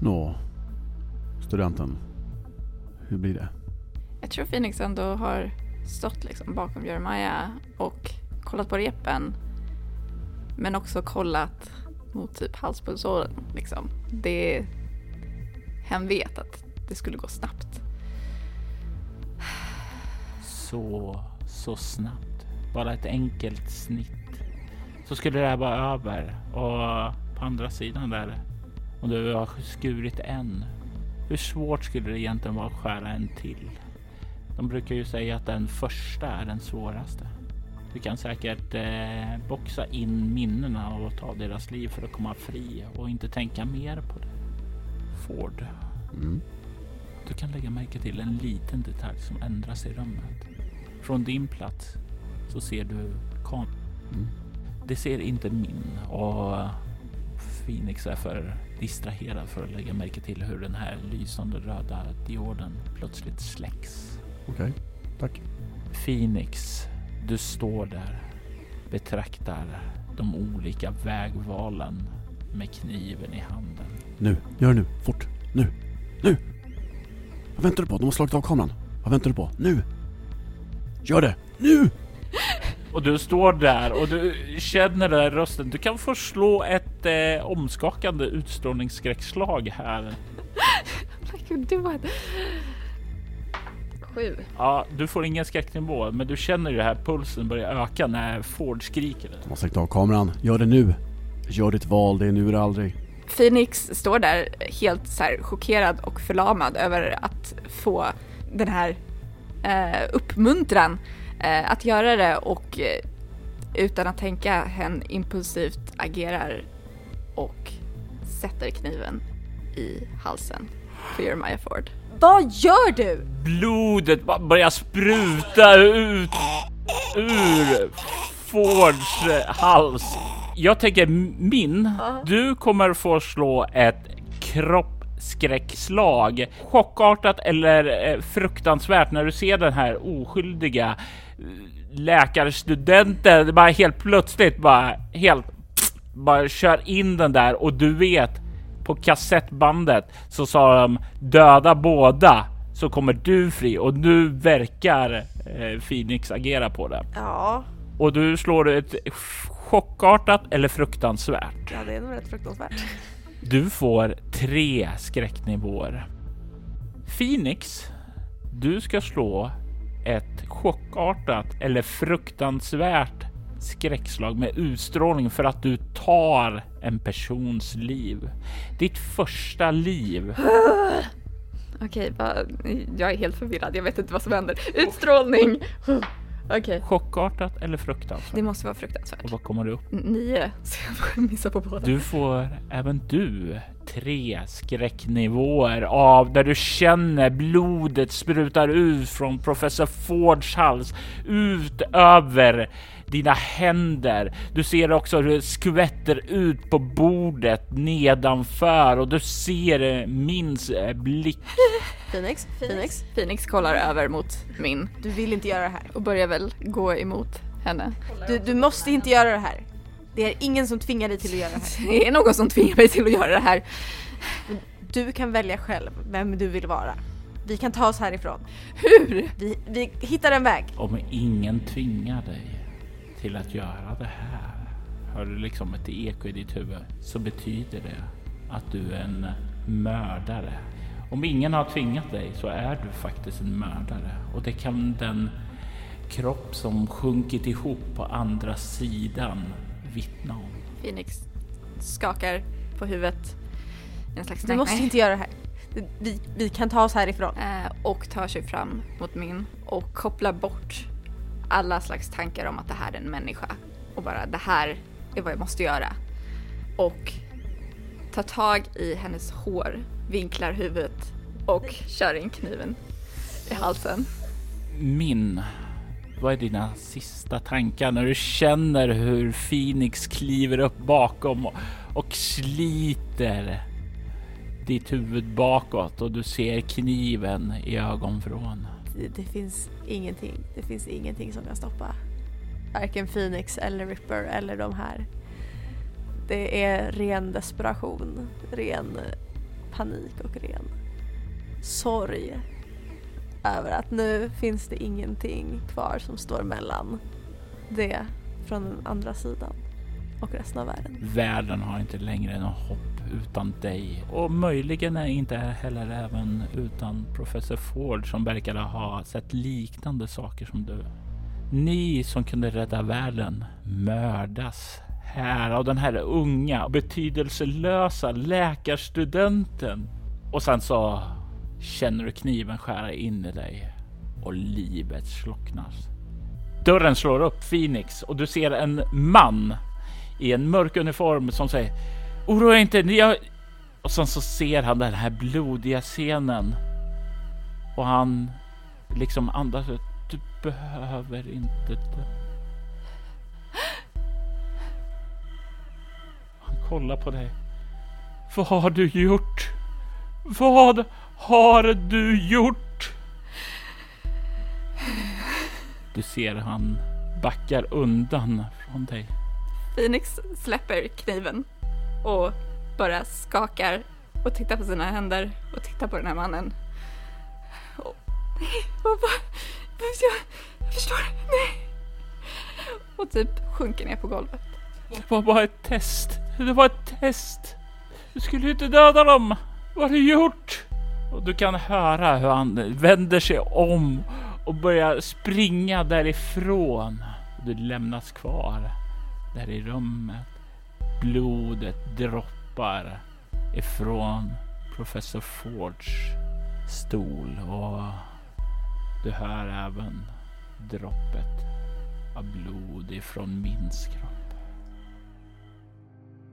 Nå, studenten. Hur blir det? Jag tror Phoenix ändå har stått liksom bakom Jeremiah och kollat på repen. Men också kollat mot typ halspulsåren. Liksom. Det, hen vet att det skulle gå snabbt. Så, så snabbt. Bara ett enkelt snitt. Så skulle det här vara över och andra sidan där och du har skurit en. Hur svårt skulle det egentligen vara att skära en till? De brukar ju säga att den första är den svåraste. Du kan säkert eh, boxa in minnena och ta deras liv för att komma fri och inte tänka mer på det. Ford. Mm. Du kan lägga märke till en liten detalj som ändras i rummet. Från din plats så ser du kameran. Mm. Det ser inte min och Phoenix är för distraherad för att lägga märke till hur den här lysande röda dioden plötsligt släcks. Okej, okay, tack. Phoenix, du står där, betraktar de olika vägvalen med kniven i handen. Nu, gör det nu, fort, nu, nu! Vad väntar du på? De har slagit av kameran. Vad väntar du på? Nu! Gör det, nu! Och du står där och du känner den där rösten. Du kan få slå ett eh, omskakande utstrålningsskräckslag här. like you do it. Sju. Ja, du får ingen skräcknivå, men du känner ju det här pulsen börjar öka när Ford skriker. De har stängt av kameran. Gör det nu. Gör ditt val, det är nu eller aldrig. Phoenix står där helt så här chockerad och förlamad över att få den här eh, uppmuntran eh, att göra det och eh, utan att tänka hen impulsivt agerar och sätter kniven i halsen på Jeremiah Ford. Vad gör du? Blodet bara börjar spruta ut ur Fords eh, hals. Jag tänker min, du kommer få slå ett kroppsskräckslag. Chockartat eller eh, fruktansvärt när du ser den här oskyldiga läkarstudenten bara helt plötsligt bara helt bara kör in den där och du vet på kassettbandet så sa de döda båda så kommer du fri och nu verkar eh, Phoenix agera på det. Ja, Och du slår ett chockartat eller fruktansvärt. ja det är nog rätt fruktansvärt. Du får tre skräcknivåer. Phoenix, du ska slå ett chockartat eller fruktansvärt skräckslag med utstrålning för att du tar en persons liv. Ditt första liv. (gasps) Okej, vad- jag är helt förvirrad. Jag vet inte vad som händer. Utstrålning! (gasps) Okej, Chockartat eller fruktansvärt? det måste vara fruktansvärt. Och vad kommer du upp? Nio, (laughs) så jag får missa på båda. Du får även du tre skräcknivåer av där du känner blodet sprutar ut från professor Fords hals ut över dina händer. Du ser också hur det skvätter ut på bordet nedanför och du ser eh, Mins eh, blick. (laughs) Phoenix, Phoenix, Phoenix kollar över mot min du vill inte göra det här. och börjar väl gå emot henne. Du, du måste inte göra det här. Det är ingen som tvingar dig till att göra det här. Det är någon som tvingar mig till att göra det här. Du kan välja själv vem du vill vara. Vi kan ta oss härifrån. Hur? Vi, vi hittar en väg. Om ingen tvingar dig till att göra det här, hör du liksom ett eko i ditt huvud, så betyder det att du är en mördare. Om ingen har tvingat dig så är du faktiskt en mördare och det kan den kropp som sjunkit ihop på andra sidan vittna om. Phoenix skakar på huvudet. En slags Du måste inte göra det här. Vi, vi kan ta oss härifrån. Eh, och tar sig fram mot min och kopplar bort alla slags tankar om att det här är en människa och bara det här är vad jag måste göra. Och tar tag i hennes hår, vinklar huvudet och kör in kniven i halsen. Min, vad är dina sista tankar när du känner hur Phoenix kliver upp bakom och, och sliter ditt huvud bakåt och du ser kniven i ögonvrån? Det, det finns ingenting. Det finns ingenting som kan stoppa varken Phoenix eller Ripper eller de här. Det är ren desperation, ren panik och ren sorg över att nu finns det ingenting kvar som står mellan det från den andra sidan och resten av världen. Världen har inte längre något hopp utan dig och möjligen är inte heller även utan professor Ford som verkar ha sett liknande saker som du. Ni som kunde rädda världen mördas här av den här unga betydelselösa läkarstudenten. Och sen så känner du kniven skära in i dig och livet slocknas. Dörren slår upp Phoenix och du ser en man i en mörk uniform som säger Oroa er inte, ni har... Och sen så ser han den här blodiga scenen. Och han liksom andas ut. Du behöver inte dö. Han kollar på dig. Vad har du gjort? Vad har du gjort? Du ser han backar undan från dig. Phoenix släpper kniven och bara skakar och tittar på sina händer och tittar på den här mannen. Och, nej, vad, vad, vad, jag, jag förstår, nej. Och typ sjunker ner på golvet. Det var bara ett test. Det var ett test. Du skulle ju inte döda dem. Vad har du gjort? Och du kan höra hur han vänder sig om och börjar springa därifrån. Du lämnas kvar där i rummet. Blodet droppar ifrån professor Fords stol och du hör även droppet av blod ifrån min kropp.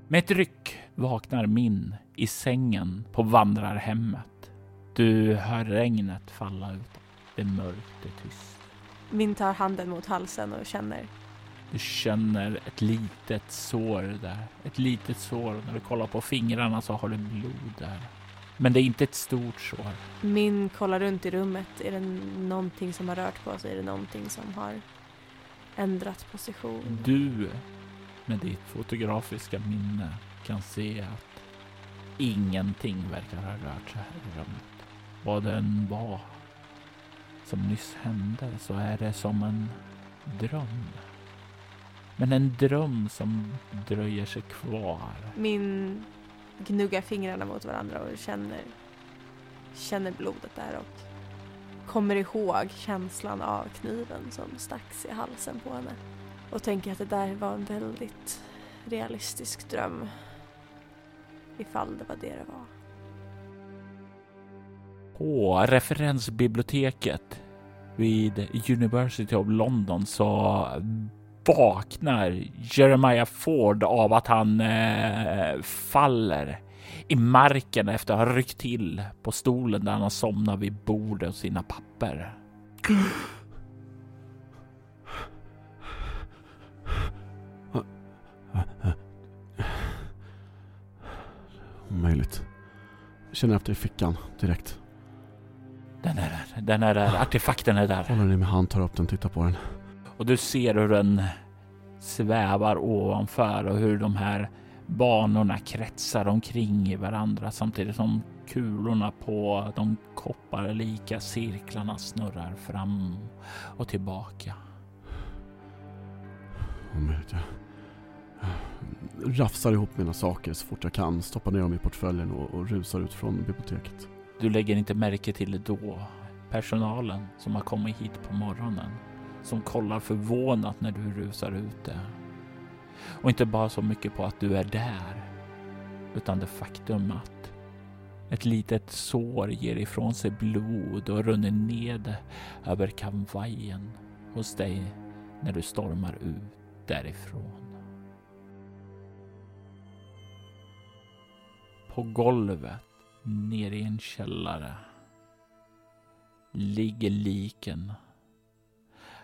Med ett ryck vaknar Min i sängen på vandrarhemmet. Du hör regnet falla ut. Det är mörkt, det är tyst. Min tar handen mot halsen och känner. Du känner ett litet sår där. Ett litet sår. När du kollar på fingrarna så har du blod där. Men det är inte ett stort sår. Min kollar runt i rummet. Är det någonting som har rört på sig? Är det någonting som har ändrat position? Du med ditt fotografiska minne kan se att ingenting verkar ha rört sig här i rummet. Vad det än var som nyss hände så är det som en dröm. Men en dröm som dröjer sig kvar. Min gnuggar fingrarna mot varandra och känner, känner blodet där och kommer ihåg känslan av kniven som stacks i halsen på henne. Och tänker att det där var en väldigt realistisk dröm. Ifall det var det det var. På referensbiblioteket vid University of London så vaknar Jeremiah Ford av att han eh, faller i marken efter att ha ryckt till på stolen där han har somnat vid bordet och sina papper. Omöjligt. Jag känner efter i fickan direkt. Den är där, den är där, artefakten är där. Håller den i min hand, tar upp den, tittar på den. Och du ser hur den svävar ovanför och hur de här banorna kretsar omkring i varandra samtidigt som kulorna på de kopparlika cirklarna snurrar fram och tillbaka. Jag rafsar ihop mina saker så fort jag kan, stoppar ner dem i portföljen och, och rusar ut från biblioteket. Du lägger inte märke till det då. Personalen som har kommit hit på morgonen som kollar förvånat när du rusar ute. Och inte bara så mycket på att du är där, utan det faktum att ett litet sår ger ifrån sig blod och runner ned över kavajen hos dig när du stormar ut därifrån. På golvet nere i en källare ligger liken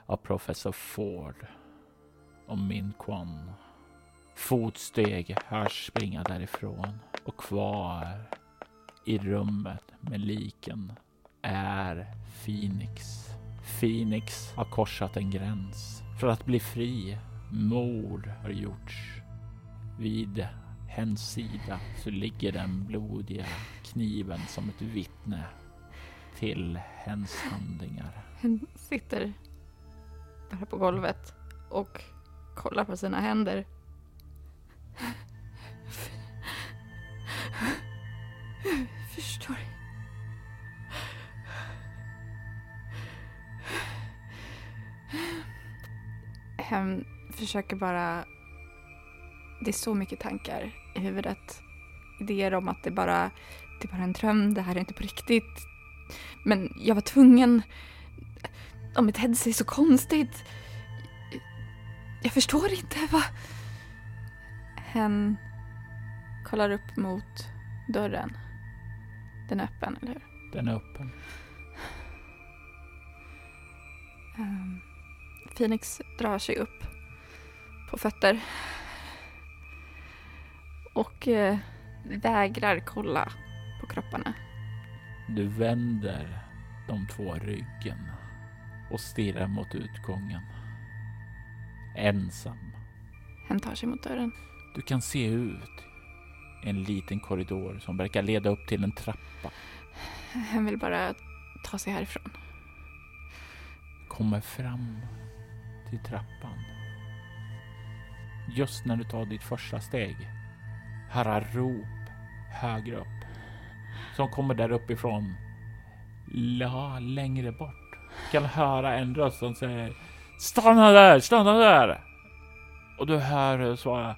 av professor Ford och Min Kwan. Fotsteg hörs springa därifrån och kvar i rummet med liken är Phoenix. Phoenix har korsat en gräns för att bli fri. Mord har gjorts. Vid hens sida så ligger den blodiga kniven som ett vittne till hens handlingar. Hen sitter där på golvet och kollar på sina händer. Förstår. Hen försöker bara... Det är så mycket tankar i huvudet. Idéer om att det bara, det är bara en dröm, det här är inte på riktigt. Men jag var tvungen de betedde sig så konstigt. Jag förstår inte vad... Hen kollar upp mot dörren. Den är öppen, eller hur? Den är öppen. Um, Phoenix drar sig upp på fötter. Och uh, vägrar kolla på kropparna. Du vänder de två ryggen och stirrar mot utgången. Ensam. Hen tar sig mot dörren. Du kan se ut en liten korridor som verkar leda upp till en trappa. Hen vill bara ta sig härifrån. Kommer fram till trappan. Just när du tar ditt första steg höra rop högre upp som kommer där uppifrån Ja, längre bort. Du kan höra en röst som säger Stanna där, stanna där! Och du hör hur svara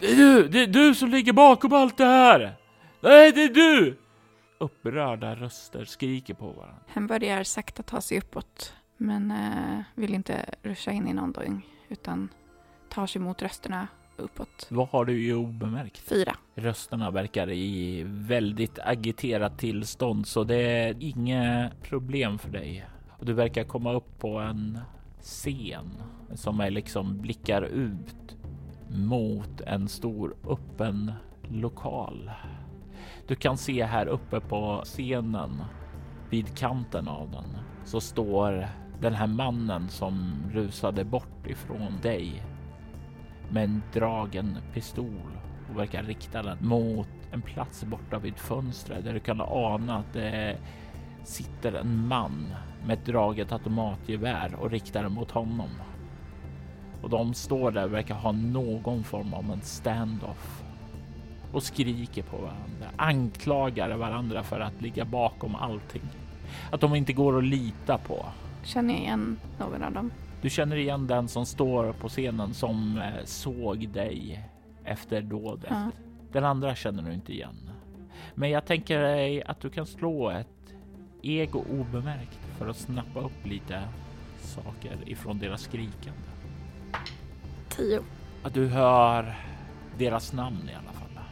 Det är du, det är du som ligger bakom allt det här! Nej, det är du! Upprörda röster skriker på varandra. Han börjar sakta ta sig uppåt, men eh, vill inte ruscha in i någonting, utan tar sig mot rösterna uppåt. Vad har du i obemärkt? Fyra. Rösterna verkar i väldigt agiterat tillstånd, så det är inget problem för dig. Och du verkar komma upp på en scen som är liksom blickar ut mot en stor öppen lokal. Du kan se här uppe på scenen vid kanten av den så står den här mannen som rusade bort ifrån dig med en dragen pistol och verkar rikta den mot en plats borta vid fönstret där du kan ana att det sitter en man med ett draget automatgevär och riktar den mot honom. Och de står där och verkar ha någon form av en standoff och skriker på varandra, anklagar varandra för att ligga bakom allting. Att de inte går att lita på. Känner jag igen någon av dem? Du känner igen den som står på scenen som eh, såg dig efter dådet. Ja. Den andra känner du inte igen. Men jag tänker dig att du kan slå ett ego obemärkt för att snappa upp lite saker ifrån deras skrikande. Tio. Att du hör deras namn i alla fall.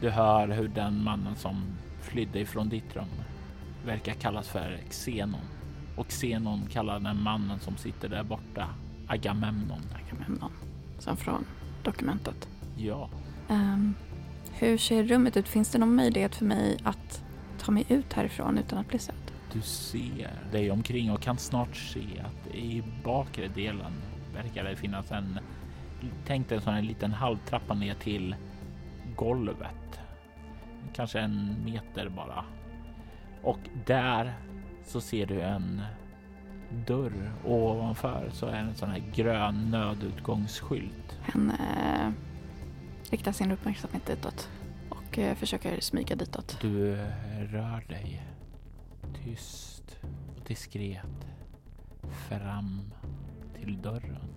Du hör hur den mannen som flydde ifrån ditt rum verkar kallas för Xenon och Xenon kallar den mannen som sitter där borta Agamemnon. Agamemnon. Som från dokumentet. Ja, Ehm, hur ser rummet ut? Finns det någon möjlighet för mig att ta mig ut härifrån utan att bli sedd? du ser dig omkring och kan snart se att i bakre delen verkar det finnas en Tänk dig en sån här liten halvtrappa ner till golvet. Kanske en meter bara. Och där så ser du en dörr ovanför så är en sån här grön nödutgångsskylt. Han eh, riktar sin uppmärksamhet ditåt och eh, försöker smyga ditåt. Du rör dig tyst och diskret fram till dörren.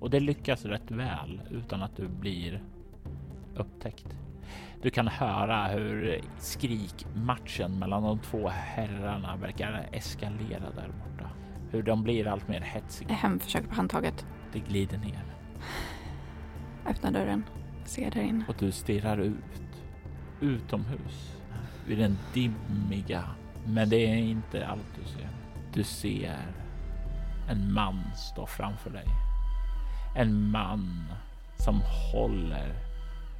Och det lyckas rätt väl utan att du blir upptäckt. Du kan höra hur skrikmatchen mellan de två herrarna verkar eskalera där borta. Hur de blir allt mer hetsiga. Hem försöker på handtaget. Det glider ner Öppnar dörren. Ser där inne. och du stirrar ut utomhus vid den dimmiga. Men det är inte allt du ser. Du ser en man stå framför dig. En man som håller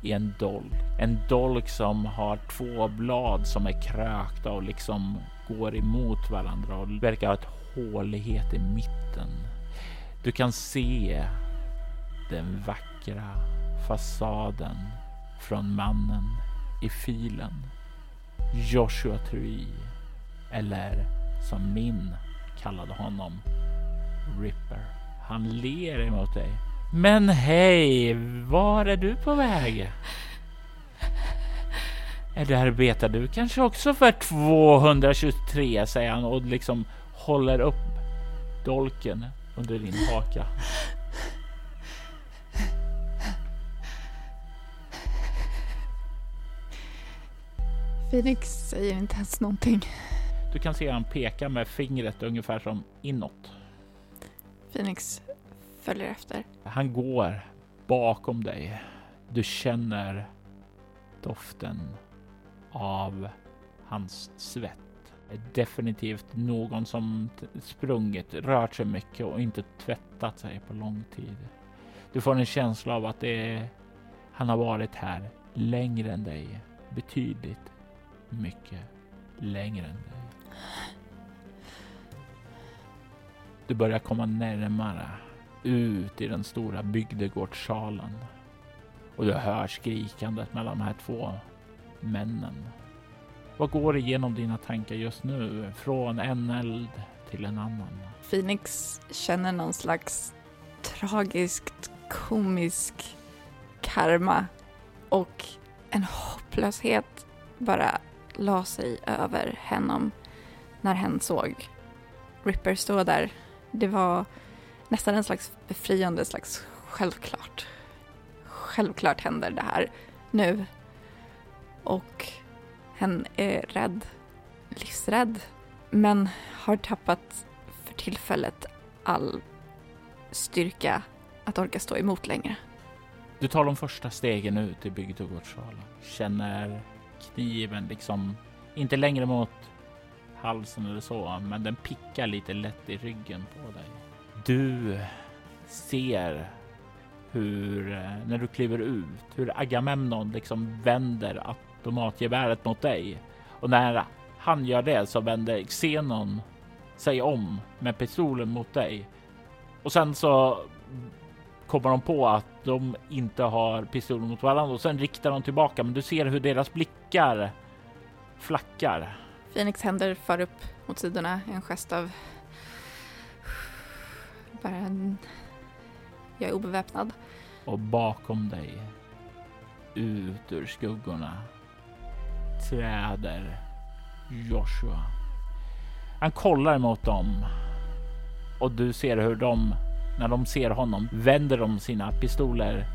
i en dolk. En dolk som har två blad som är krökta och liksom går emot varandra och verkar ha ett hålighet i mitten. Du kan se den vackra fasaden från mannen i filen. Joshua Tree. Eller som min kallade honom, Ripper. Han ler emot dig. Men hej, var är du på väg? Eller arbetar du kanske också för 223, säger han och liksom håller upp dolken under din haka. Phoenix säger inte ens någonting. Du kan se han peka med fingret ungefär som inåt. Phoenix följer efter. Han går bakom dig. Du känner doften av hans svett. Definitivt någon som sprungit, rört sig mycket och inte tvättat sig på lång tid. Du får en känsla av att det är, han har varit här längre än dig. Betydligt mycket längre än dig. Du börjar komma närmare ut i den stora bygdegårdssalen. Och du hör skrikandet mellan de här två männen. Vad går igenom dina tankar just nu? Från en eld till en annan. Phoenix känner någon slags tragiskt komisk karma och en hopplöshet bara la sig över honom. när hen såg Ripper stå där. Det var nästan en slags befriande slags självklart. Självklart händer det här nu. Och hen är rädd, livsrädd, men har tappat för tillfället all styrka att orka stå emot längre. Du tar de första stegen ut i bygdegårdssalen. Känner kniven liksom, inte längre mot halsen eller så, men den pickar lite lätt i ryggen på dig. Du ser hur, eh, när du kliver ut, hur Agamemnon liksom vänder automatgeväret mot dig. Och när han gör det så vänder Xenon sig om med pistolen mot dig. Och sen så kommer de på att de inte har pistolen mot varandra och sen riktar de tillbaka. Men du ser hur deras blickar flackar. Phoenix händer far upp mot sidorna, en gest av bara en... Jag är obeväpnad. Och bakom dig, ut ur skuggorna, träder Joshua. Han kollar mot dem och du ser hur de, när de ser honom, vänder de sina pistoler.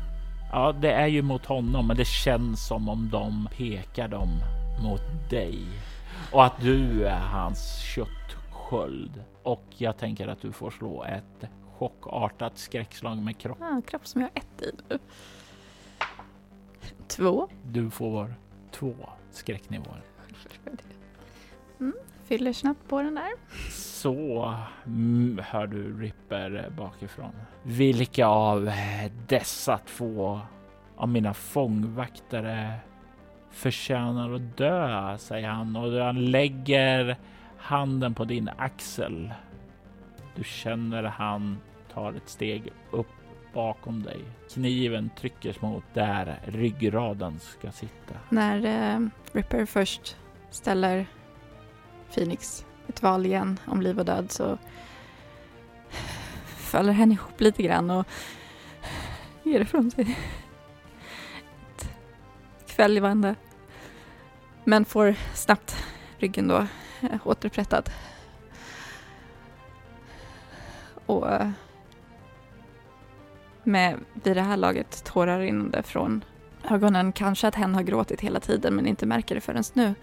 Ja, det är ju mot honom, men det känns som om de pekar dem mot dig och att du är hans köttsköld. Och jag tänker att du får slå ett chockartat skräckslag med kropp. Ah, kropp som jag har ett i nu. Två. Du får två skräcknivåer. Mm, fyller snabbt på den där. Så mm, hör du Ripper bakifrån. Vilka av dessa två av mina fångvaktare förtjänar att dö, säger han och han lägger handen på din axel. Du känner han tar ett steg upp bakom dig. Kniven tryckes mot där ryggraden ska sitta. När eh, Ripper först ställer Phoenix ett val igen om liv och död så faller henne ihop lite grann och ger ifrån sig ett kväljvande. Men får snabbt ryggen då eh, återupprättad. Och eh, med vid det här laget tårar rinnande från ögonen. Kanske att hen har gråtit hela tiden men inte märker det förrän nu.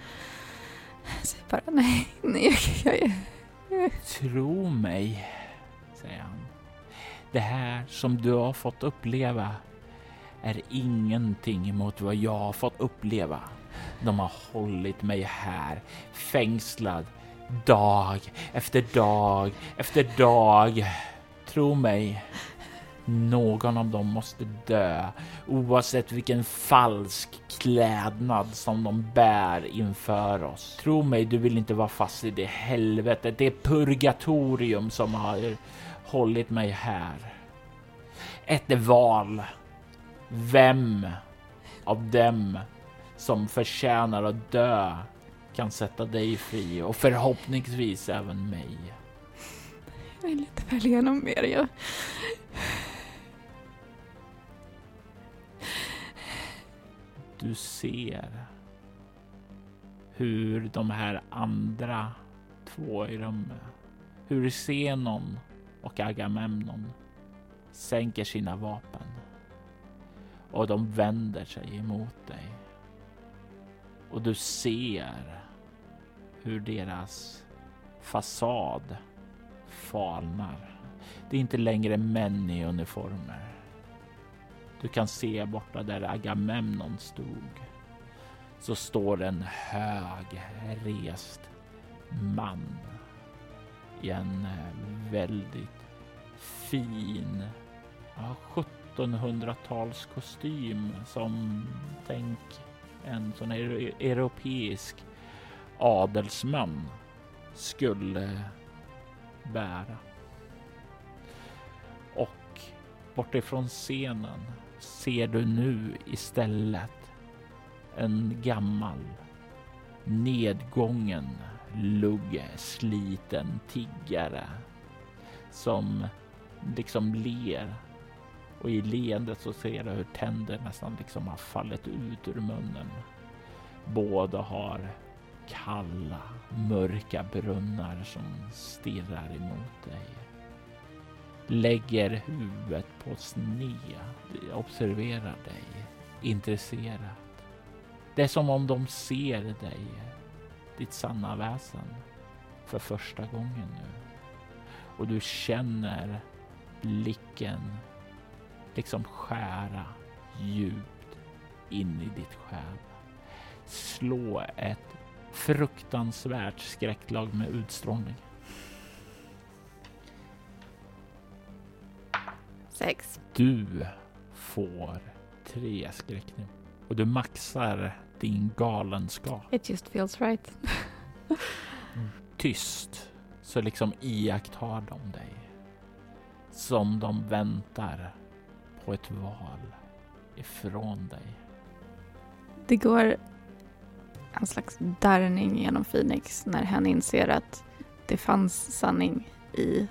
Så bara nej, nej, jag, jag, jag. Tro mig, säger han. Det här som du har fått uppleva är ingenting mot vad jag har fått uppleva. De har hållit mig här fängslad dag efter dag efter dag. Tro mig, någon av dem måste dö oavsett vilken falsk klädnad som de bär inför oss. Tro mig, du vill inte vara fast i det helvetet, det purgatorium som har hållit mig här. Ett val. Vem av dem som förtjänar att dö kan sätta dig fri och förhoppningsvis även mig. Jag vill inte välja någon mer. Jag... Du ser hur de här andra två i rummet, hur Zenon och Agamemnon sänker sina vapen och de vänder sig emot dig. Och du ser hur deras fasad falnar. Det är inte längre män i uniformer. Du kan se borta där Agamemnon stod. Så står en hög rest man i en eh, väldigt fin 1700-tals kostym som tänk en sån här europeisk adelsman skulle eh, bära. Och bortifrån scenen ser du nu istället en gammal nedgången lugge, sliten tiggare som liksom ler och i leendet så ser du hur tänder nästan liksom har fallit ut ur munnen. Båda har kalla, mörka brunnar som stirrar emot dig. Lägger huvudet på sned, observerar dig intresserat. Det är som om de ser dig, ditt sanna väsen, för första gången nu. Och du känner blicken liksom skära djupt in i ditt själ. Slå ett fruktansvärt skräcklag med utstrålning. Sex. Du får tre skräck nu och du maxar din galenskap. It just feels right. Tyst så liksom iakttar de dig. Som de väntar på ett val ifrån dig. Det går en slags darrning genom Phoenix när hen inser att det fanns sanning i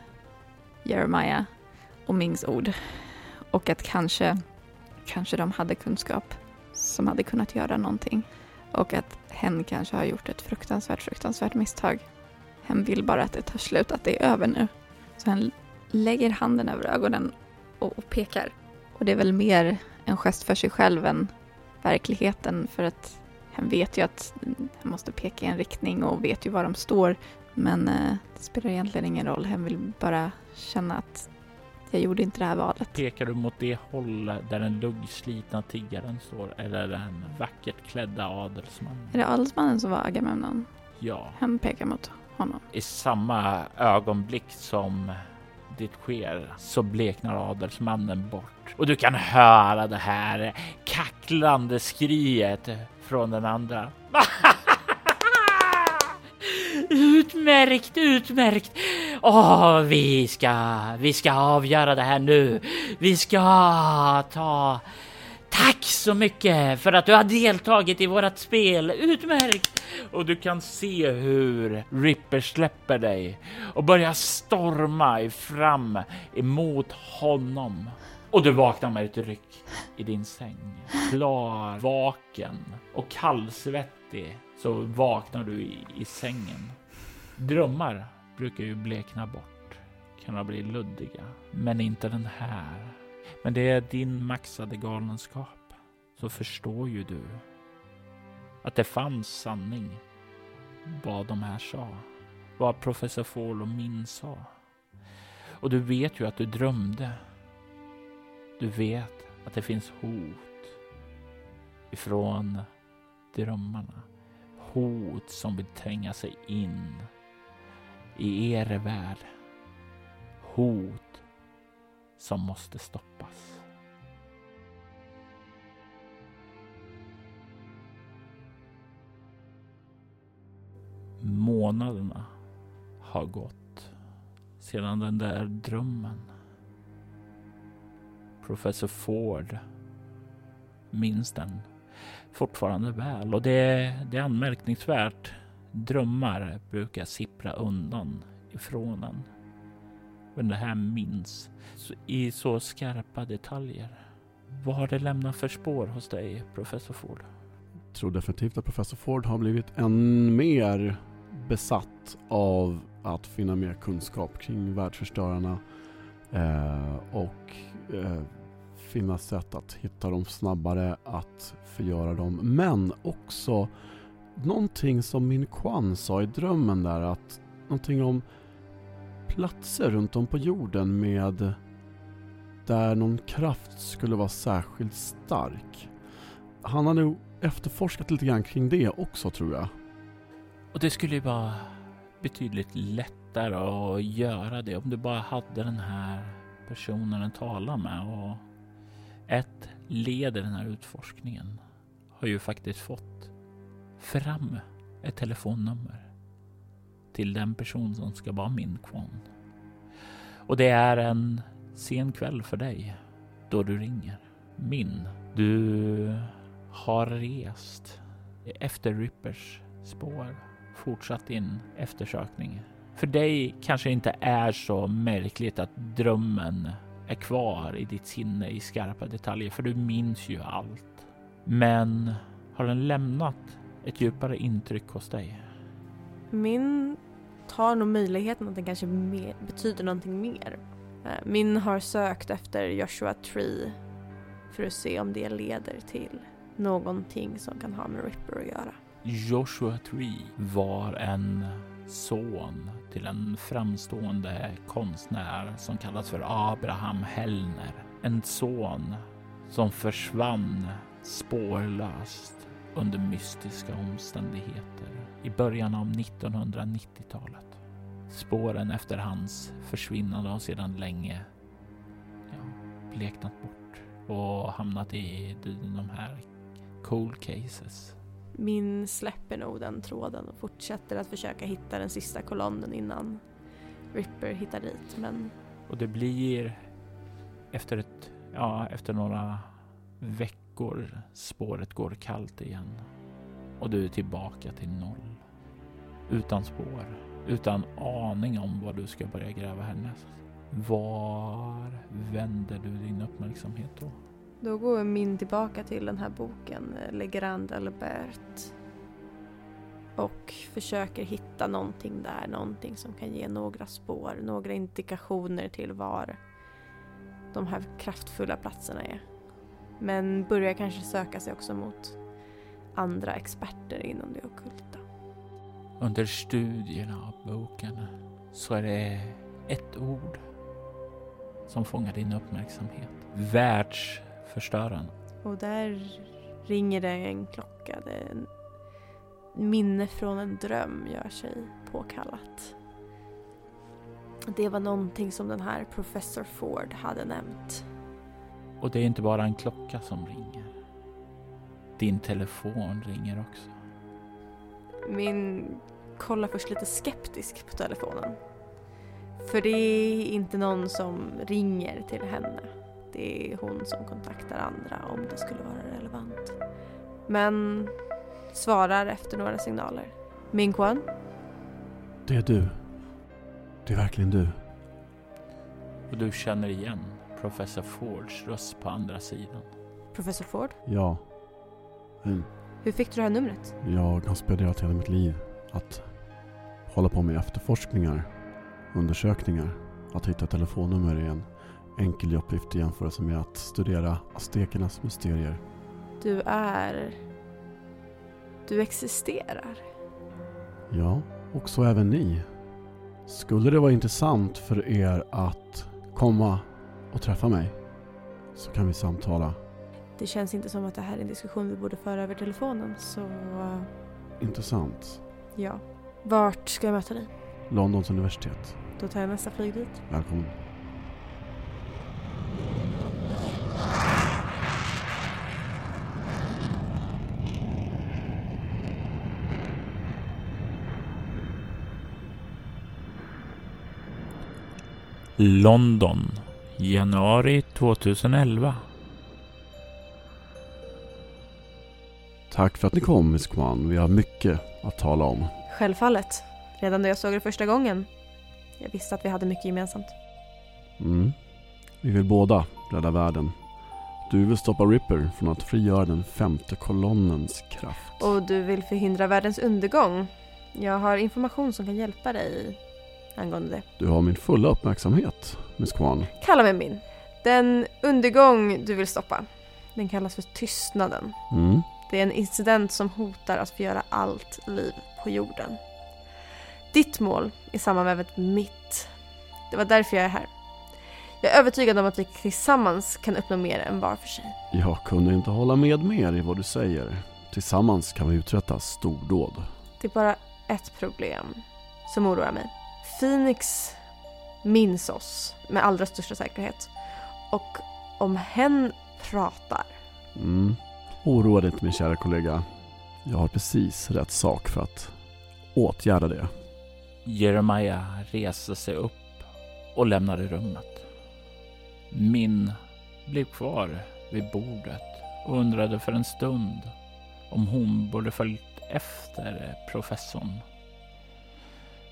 Jeremiah och Mings ord. Och att kanske, kanske de hade kunskap som hade kunnat göra någonting. Och att hen kanske har gjort ett fruktansvärt, fruktansvärt misstag. Hen vill bara att det tar slut, att det är över nu. Så han lägger handen över ögonen och, och pekar. Och det är väl mer en gest för sig själv än verkligheten för att han vet ju att han måste peka i en riktning och vet ju var de står. Men eh, det spelar egentligen ingen roll. Han vill bara känna att jag gjorde inte det här valet. Pekar du mot det håll där den luggslitna tiggaren står eller den vackert klädda adelsmannen? Är det adelsmannen som var Agamemnon? Ja. Han pekar mot honom. I samma ögonblick som det sker så bleknar adelsmannen bort och du kan höra det här kacklande skriet från den andra. (laughs) Utmärkt, utmärkt! Åh, vi ska, vi ska avgöra det här nu. Vi ska ta... Tack så mycket för att du har deltagit i vårat spel. Utmärkt! Och du kan se hur Ripper släpper dig och börjar storma fram emot honom. Och du vaknar med ett ryck i din säng. Klar, vaken och kallsvettig så vaknar du i, i sängen. Drömmar brukar ju blekna bort, kunna bli luddiga, men inte den här. Men det är din maxade galenskap. Så förstår ju du att det fanns sanning vad de här sa. Vad professor Fall och Min sa. Och du vet ju att du drömde. Du vet att det finns hot ifrån drömmarna. Hot som vill tränga sig in i er värld. Hot som måste stoppas. Månaderna har gått sedan den där drömmen. Professor Ford minns den fortfarande väl och det, det är anmärkningsvärt. Drömmar brukar sippra undan ifrån en. Men det här minns i så skarpa detaljer. Vad har det lämnat för spår hos dig, professor Ford? Jag tror definitivt att professor Ford har blivit än mer besatt av att finna mer kunskap kring världsförstörarna eh, och eh, finna sätt att hitta dem snabbare, att förgöra dem. Men också någonting som min Kwan sa i drömmen där, att någonting om platser runt om på jorden med där någon kraft skulle vara särskilt stark. Han har nog efterforskat lite grann kring det också tror jag. Och det skulle ju vara betydligt lättare att göra det om du bara hade den här personen att tala med och ett led i den här utforskningen har ju faktiskt fått fram ett telefonnummer till den person som ska vara min kvarn. Och det är en sen kväll för dig då du ringer. Min. Du har rest efter Rippers spår, fortsatt din eftersökning. För dig kanske det inte är så märkligt att drömmen är kvar i ditt sinne i skarpa detaljer, för du minns ju allt. Men har den lämnat ett djupare intryck hos dig? Min tar nog möjligheten att den kanske mer, betyder någonting mer. Eh, Min har sökt efter Joshua Tree för att se om det leder till någonting som kan ha med Ripper att göra. Joshua Tree var en son till en framstående konstnär som kallas för Abraham Hellner. En son som försvann spårlöst under mystiska omständigheter i början av 1990-talet. Spåren efter hans försvinnande har sedan länge ja, bleknat bort och hamnat i de här cold cases. Min släpper nog den tråden och fortsätter att försöka hitta den sista kolonnen innan Ripper hittar dit. Men Och det blir efter ett, ja, efter några veckor spåret går kallt igen. Och du är tillbaka till noll. Utan spår, utan aning om vad du ska börja gräva härnäst. Var vänder du din uppmärksamhet då? då går min tillbaka till den här boken, eh, Le Grand Albert. Och försöker hitta någonting där, någonting som kan ge några spår, några indikationer till var de här kraftfulla platserna är. Men börjar kanske söka sig också mot andra experter inom det ockulta. Under studierna av boken så är det ett ord som fångar din uppmärksamhet. Världsförstöraren. Och där ringer det en klocka. Det är en minne från en dröm gör sig påkallat. Det var någonting som den här professor Ford hade nämnt. Och det är inte bara en klocka som ringer. Din telefon ringer också. Min kollar först lite skeptisk på telefonen. För det är inte någon som ringer till henne. Det är hon som kontaktar andra om det skulle vara relevant. Men svarar efter några signaler. Min Kwan? Det är du. Det är verkligen du. Och du känner igen professor Fords röst på andra sidan. Professor Ford? Ja. Mm. Hur fick du det här numret? Jag har spenderat hela mitt liv att hålla på med efterforskningar, undersökningar. Att hitta telefonnummer är en enkel uppgift i jämförelse med att studera aztekernas mysterier. Du är... Du existerar. Ja, och så även ni. Skulle det vara intressant för er att komma och träffa mig så kan vi samtala. Det känns inte som att det här är en diskussion vi borde föra över telefonen, så eh, Intressant. ja. Vart ska jag möta dig? Londons universitet. Då tar jag nästa flyg dit. Välkommen. London, januari 2011. Tack för att ni kom Miss Kwan. Vi har mycket att tala om. Självfallet. Redan då jag såg er första gången. Jag visste att vi hade mycket gemensamt. Mm. Vi vill båda rädda världen. Du vill stoppa Ripper från att frigöra den femte kolonnens kraft. Och du vill förhindra världens undergång. Jag har information som kan hjälpa dig angående det. Du har min fulla uppmärksamhet, Miss Kwan. Kalla mig min. Den undergång du vill stoppa. Den kallas för tystnaden. Mm. Det är en incident som hotar att förgöra allt liv på jorden. Ditt mål är sammanvävet mitt. Det var därför jag är här. Jag är övertygad om att vi tillsammans kan uppnå mer än var för sig. Jag kunde inte hålla med mer i vad du säger. Tillsammans kan vi uträtta stordåd. Det är bara ett problem som oroar mig. Phoenix minns oss med allra största säkerhet. Och om hen pratar Mm. Oroa dig inte min kära kollega. Jag har precis rätt sak för att åtgärda det. Jeremiah reser sig upp och lämnade rummet. Min blev kvar vid bordet och undrade för en stund om hon borde följt efter professorn.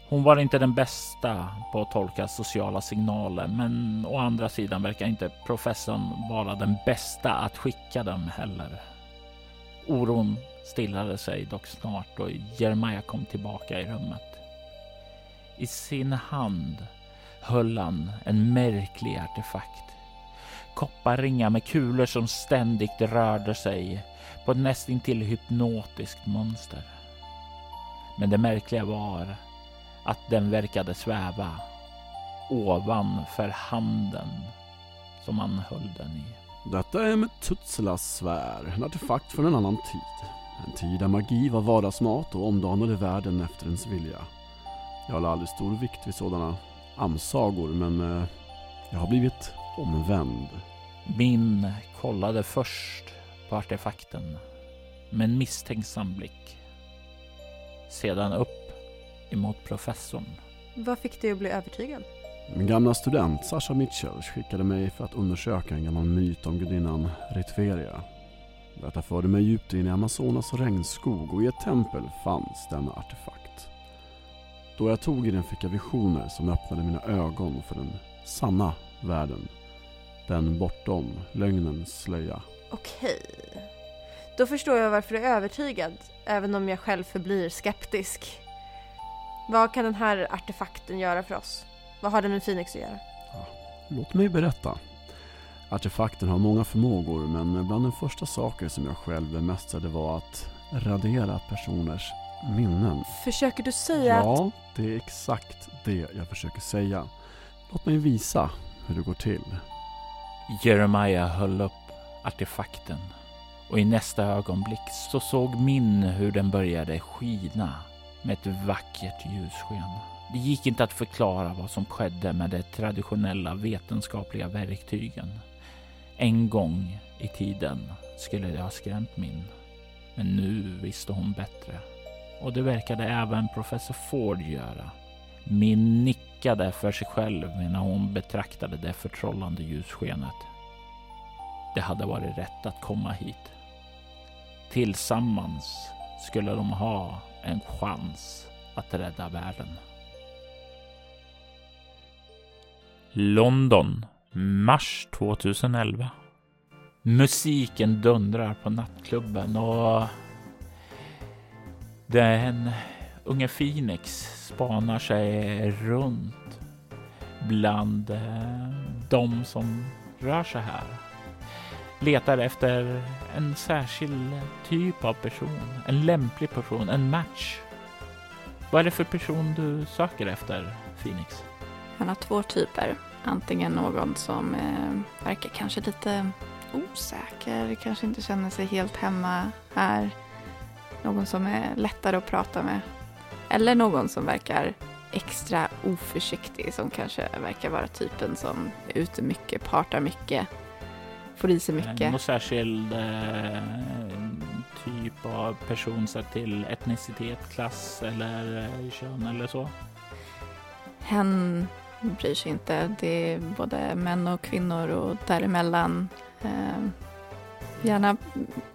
Hon var inte den bästa på att tolka sociala signaler, men å andra sidan verkar inte professorn vara den bästa att skicka dem heller. Oron stillade sig dock snart och Jeremiah kom tillbaka i rummet. I sin hand höll han en märklig artefakt. Kopparringar med kulor som ständigt rörde sig på ett nästintill hypnotiskt mönster. Men det märkliga var att den verkade sväva ovanför handen som han höll den i. Detta är Metutselas svär, en artefakt från en annan tid. En tid där magi var vardagsmat och omdanade världen efter ens vilja. Jag har aldrig stor vikt vid sådana amsagor men eh, jag har blivit omvänd. Min kollade först på artefakten med en misstänksam blick. Sedan upp emot professorn. Vad fick dig att bli övertygad? Min gamla student Sasha Mitchell skickade mig för att undersöka en gammal myt om gudinnan Ritveria. Detta förde mig djupt in i Amazonas regnskog och i ett tempel fanns denna artefakt. Då jag tog i den fick jag visioner som öppnade mina ögon för den sanna världen. Den bortom lögnens slöja. Okej. Då förstår jag varför du är övertygad, även om jag själv förblir skeptisk. Vad kan den här artefakten göra för oss? Vad har den med Phoenix att göra? Låt mig berätta. Artefakten har många förmågor men bland de första saker som jag själv bemästrade var att radera personers minnen. Försöker du säga att... Ja, det är exakt det jag försöker säga. Låt mig visa hur det går till. Jeremiah höll upp artefakten och i nästa ögonblick så såg min hur den började skina med ett vackert ljussken. Det gick inte att förklara vad som skedde med de traditionella vetenskapliga verktygen. En gång i tiden skulle det ha skrämt min. Men nu visste hon bättre. Och det verkade även professor Ford göra. Min nickade för sig själv när hon betraktade det förtrollande ljusskenet. Det hade varit rätt att komma hit. Tillsammans skulle de ha en chans att rädda världen. London, mars 2011. Musiken dundrar på nattklubben och den unge Phoenix spanar sig runt bland eh, de som rör sig här. Letar efter en särskild typ av person, en lämplig person, en match. Vad är det för person du söker efter, Phoenix? Han har två typer. Antingen någon som eh, verkar kanske lite osäker, kanske inte känner sig helt hemma här. Någon som är lättare att prata med. Eller någon som verkar extra oförsiktig, som kanske verkar vara typen som är ute mycket, partar mycket, får i sig mycket. Någon särskild eh, typ av person sett till etnicitet, klass eller eh, kön eller så? Hen bryr sig inte. Det är både män och kvinnor och däremellan. Eh, gärna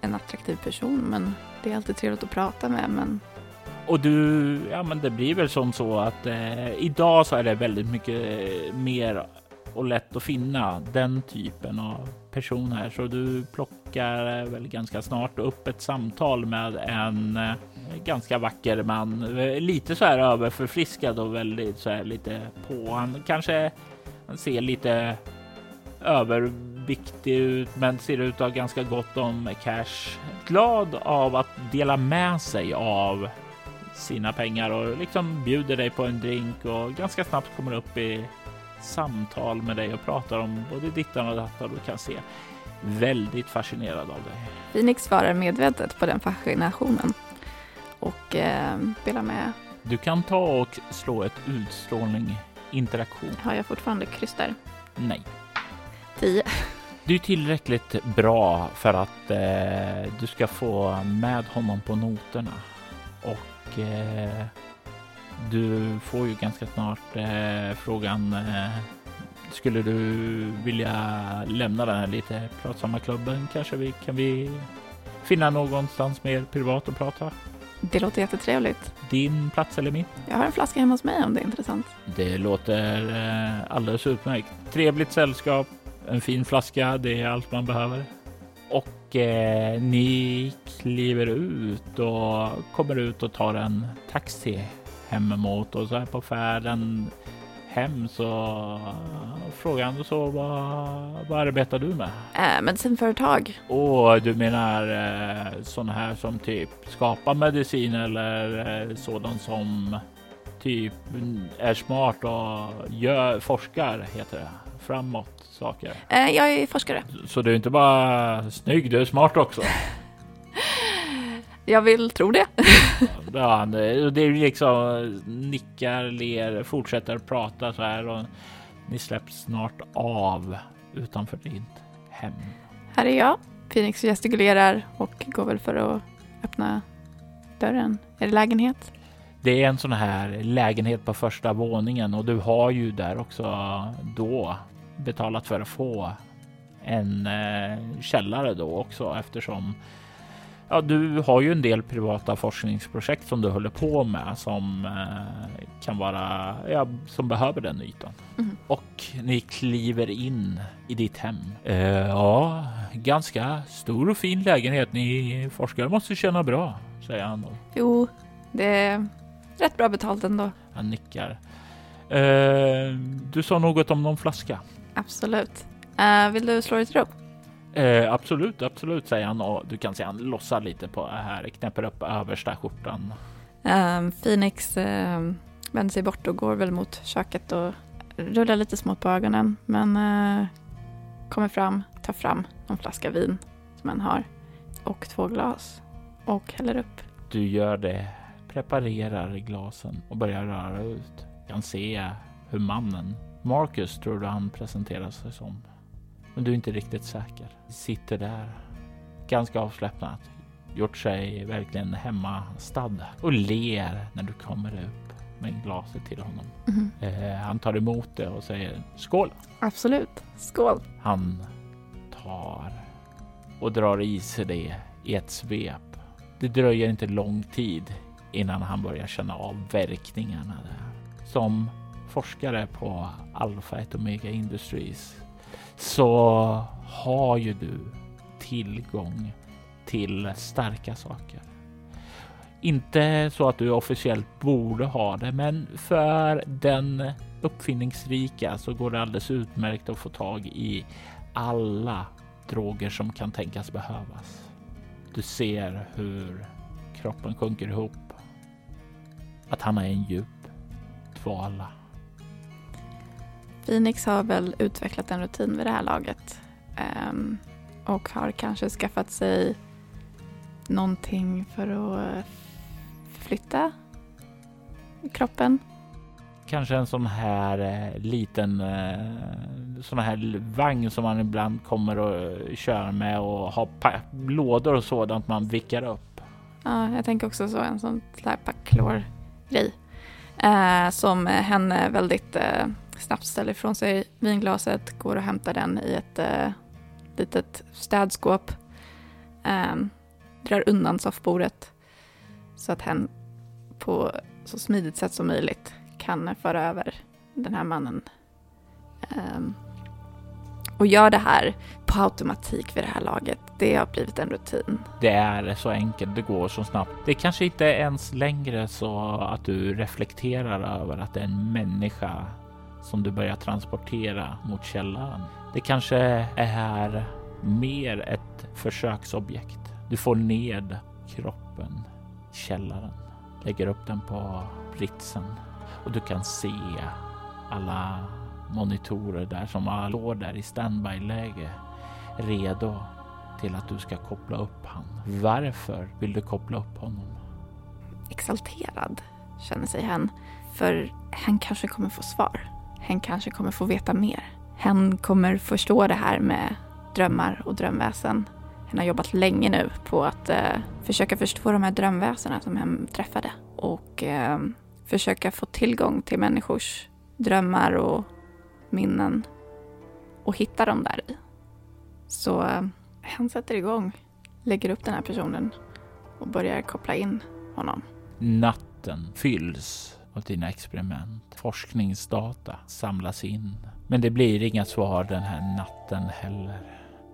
en attraktiv person, men det är alltid trevligt att prata med. Men Och du, ja men det blir väl som så att eh, idag så är det väldigt mycket mer och lätt att finna den typen av person här. Så du plockar eh, väl ganska snart upp ett samtal med en eh, ganska vacker man. Eh, lite så här överförfriskad och väldigt så här lite på. Han kanske han ser lite överviktig ut, men ser ut att ha ganska gott om cash. Glad av att dela med sig av sina pengar och liksom bjuder dig på en drink och ganska snabbt kommer upp i samtal med dig och pratar om både dittan och dattan. Du kan se väldigt fascinerad av dig. Phoenix svarar medvetet på den fascinationen och eh, spelar med. Du kan ta och slå ett utstrålning interaktion. Har jag fortfarande kryss där? Nej. 10. Du är tillräckligt bra för att eh, du ska få med honom på noterna och eh, du får ju ganska snart eh, frågan eh, skulle du vilja lämna den här lite pratsamma klubben? Kanske vi kan vi finna någonstans mer privat att prata? Det låter jättetrevligt. Din plats eller min? Jag har en flaska hemma hos mig om det är intressant. Det låter eh, alldeles utmärkt. Trevligt sällskap, en fin flaska, det är allt man behöver. och eh, ni kliver ut och kommer ut och tar en taxi hemåt och så här på färden hem så frågar han så vad, vad arbetar du med? Äh, medicinföretag. Och du menar eh, sådana här som typ skapar medicin eller eh, sådant som typ är smart och gör, forskar heter det, framåt saker? Äh, jag är forskare. Så du är inte bara snygg, du är smart också? (laughs) Jag vill tro det. (laughs) ja, det, det är liksom nickar, ler, fortsätter prata så här och ni släpps snart av utanför ditt hem. Här är jag. Phoenix gestikulerar och går väl för att öppna dörren. Är det lägenhet? Det är en sån här lägenhet på första våningen och du har ju där också då betalat för att få en eh, källare då också eftersom Ja, du har ju en del privata forskningsprojekt som du håller på med som eh, kan vara, ja, som behöver den ytan. Mm. Och ni kliver in i ditt hem. Eh, ja, ganska stor och fin lägenhet. Ni forskare måste känna bra, säger han då. Jo, det är rätt bra betalt ändå. Han nickar. Eh, du sa något om någon flaska? Absolut. Uh, vill du slå dig till ro? Eh, absolut, absolut, säger han och du kan se han lossar lite på det här, knäpper upp översta skjortan. Um, Phoenix uh, vänder sig bort och går väl mot köket och rullar lite smått på ögonen men uh, kommer fram, tar fram en flaska vin som han har och två glas och häller upp. Du gör det, preparerar glasen och börjar röra ut. Kan se hur mannen, Marcus tror du han presenterar sig som, men du är inte riktigt säker. Sitter där, ganska avslappnat, gjort sig verkligen hemmastad och ler när du kommer upp med glaset till honom. Mm. Eh, han tar emot det och säger skål. Absolut, skål. Han tar och drar i sig det i ett svep. Det dröjer inte lång tid innan han börjar känna av verkningarna där. Som forskare på Alpha et Omega Industries så har ju du tillgång till starka saker. Inte så att du officiellt borde ha det, men för den uppfinningsrika så går det alldeles utmärkt att få tag i alla droger som kan tänkas behövas. Du ser hur kroppen sjunker ihop. Att han är en djup dvala. Phoenix har väl utvecklat en rutin vid det här laget um, och har kanske skaffat sig någonting för att flytta kroppen. Kanske en sån här eh, liten eh, sån här vagn som man ibland kommer och kör med och har lådor och sådant man vickar upp. Ja, jag tänker också så en sån där packlår-grej eh, som henne väldigt eh, snabbt ställer ifrån sig vinglaset, går och hämtar den i ett eh, litet städskåp, eh, drar undan soffbordet så att hen på så smidigt sätt som möjligt kan föra över den här mannen. Eh, och gör det här på automatik vid det här laget. Det har blivit en rutin. Det är så enkelt, det går så snabbt. Det kanske inte ens längre så att du reflekterar över att det är en människa som du börjar transportera mot källaren. Det kanske är här mer ett försöksobjekt. Du får ned kroppen i källaren, lägger upp den på britsen och du kan se alla monitorer där som står där i standby-läge redo till att du ska koppla upp han. Varför vill du koppla upp honom? Exalterad känner sig han, för han kanske kommer få svar. Hen kanske kommer få veta mer. Hen kommer förstå det här med drömmar och drömväsen. Hen har jobbat länge nu på att eh, försöka förstå de här drömväsena som hen träffade och eh, försöka få tillgång till människors drömmar och minnen och hitta dem där i. Så eh, hen sätter igång, lägger upp den här personen och börjar koppla in honom. Natten fylls av dina experiment. Forskningsdata samlas in. Men det blir inga svar den här natten heller.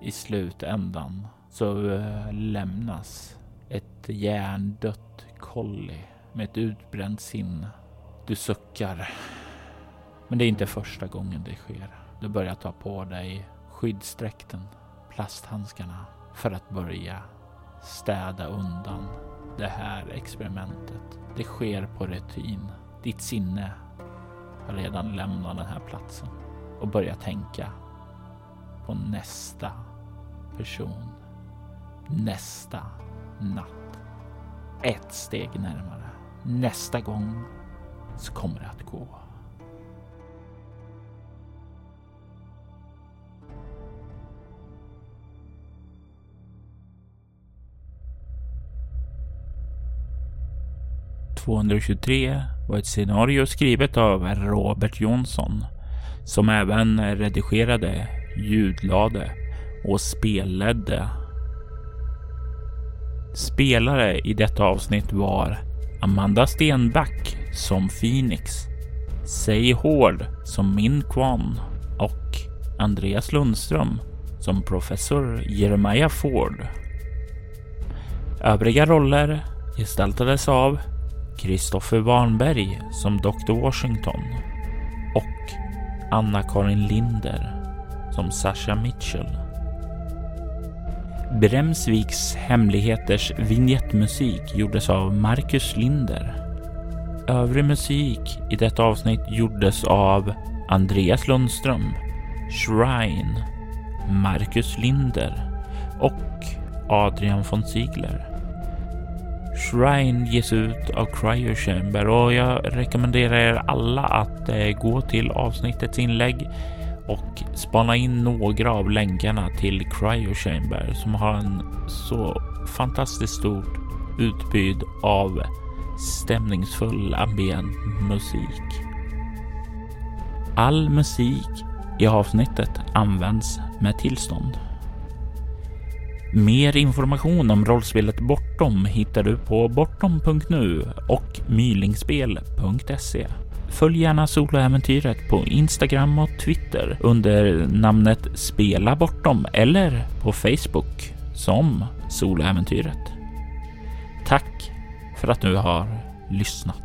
I slutändan så eh, lämnas ett hjärndött kolli med ett utbränt sinne. Du suckar. Men det är inte första gången det sker. Du börjar ta på dig skyddsdräkten, plasthandskarna för att börja städa undan det här experimentet. Det sker på rutin. Ditt sinne har redan lämnat den här platsen och börjar tänka på nästa person. Nästa natt. Ett steg närmare. Nästa gång så kommer det att gå. 223 var ett scenario skrivet av Robert Jonsson som även redigerade, ljudlade och spelledde. Spelare i detta avsnitt var Amanda Stenback som Phoenix, Say Hård som Min Kwan och Andreas Lundström som professor Jeremiah Ford. Övriga roller gestaltades av Kristoffer Warnberg som Dr. Washington och Anna-Karin Linder som Sasha Mitchell. Bremsviks hemligheters vignettmusik gjordes av Marcus Linder. Övrig musik i detta avsnitt gjordes av Andreas Lundström, Shrine, Marcus Linder och Adrian von Ziegler. Shrine ges ut av Cryo Chamber och jag rekommenderar er alla att eh, gå till avsnittets inlägg och spana in några av länkarna till Cryo Chamber som har en så fantastiskt stort utbud av stämningsfull ambient musik. All musik i avsnittet används med tillstånd. Mer information om rollspelet Bortom hittar du på bortom.nu och mylingspel.se. Följ gärna soloäventyret på Instagram och Twitter under namnet Spela Bortom eller på Facebook som Soloäventyret. Tack för att du har lyssnat.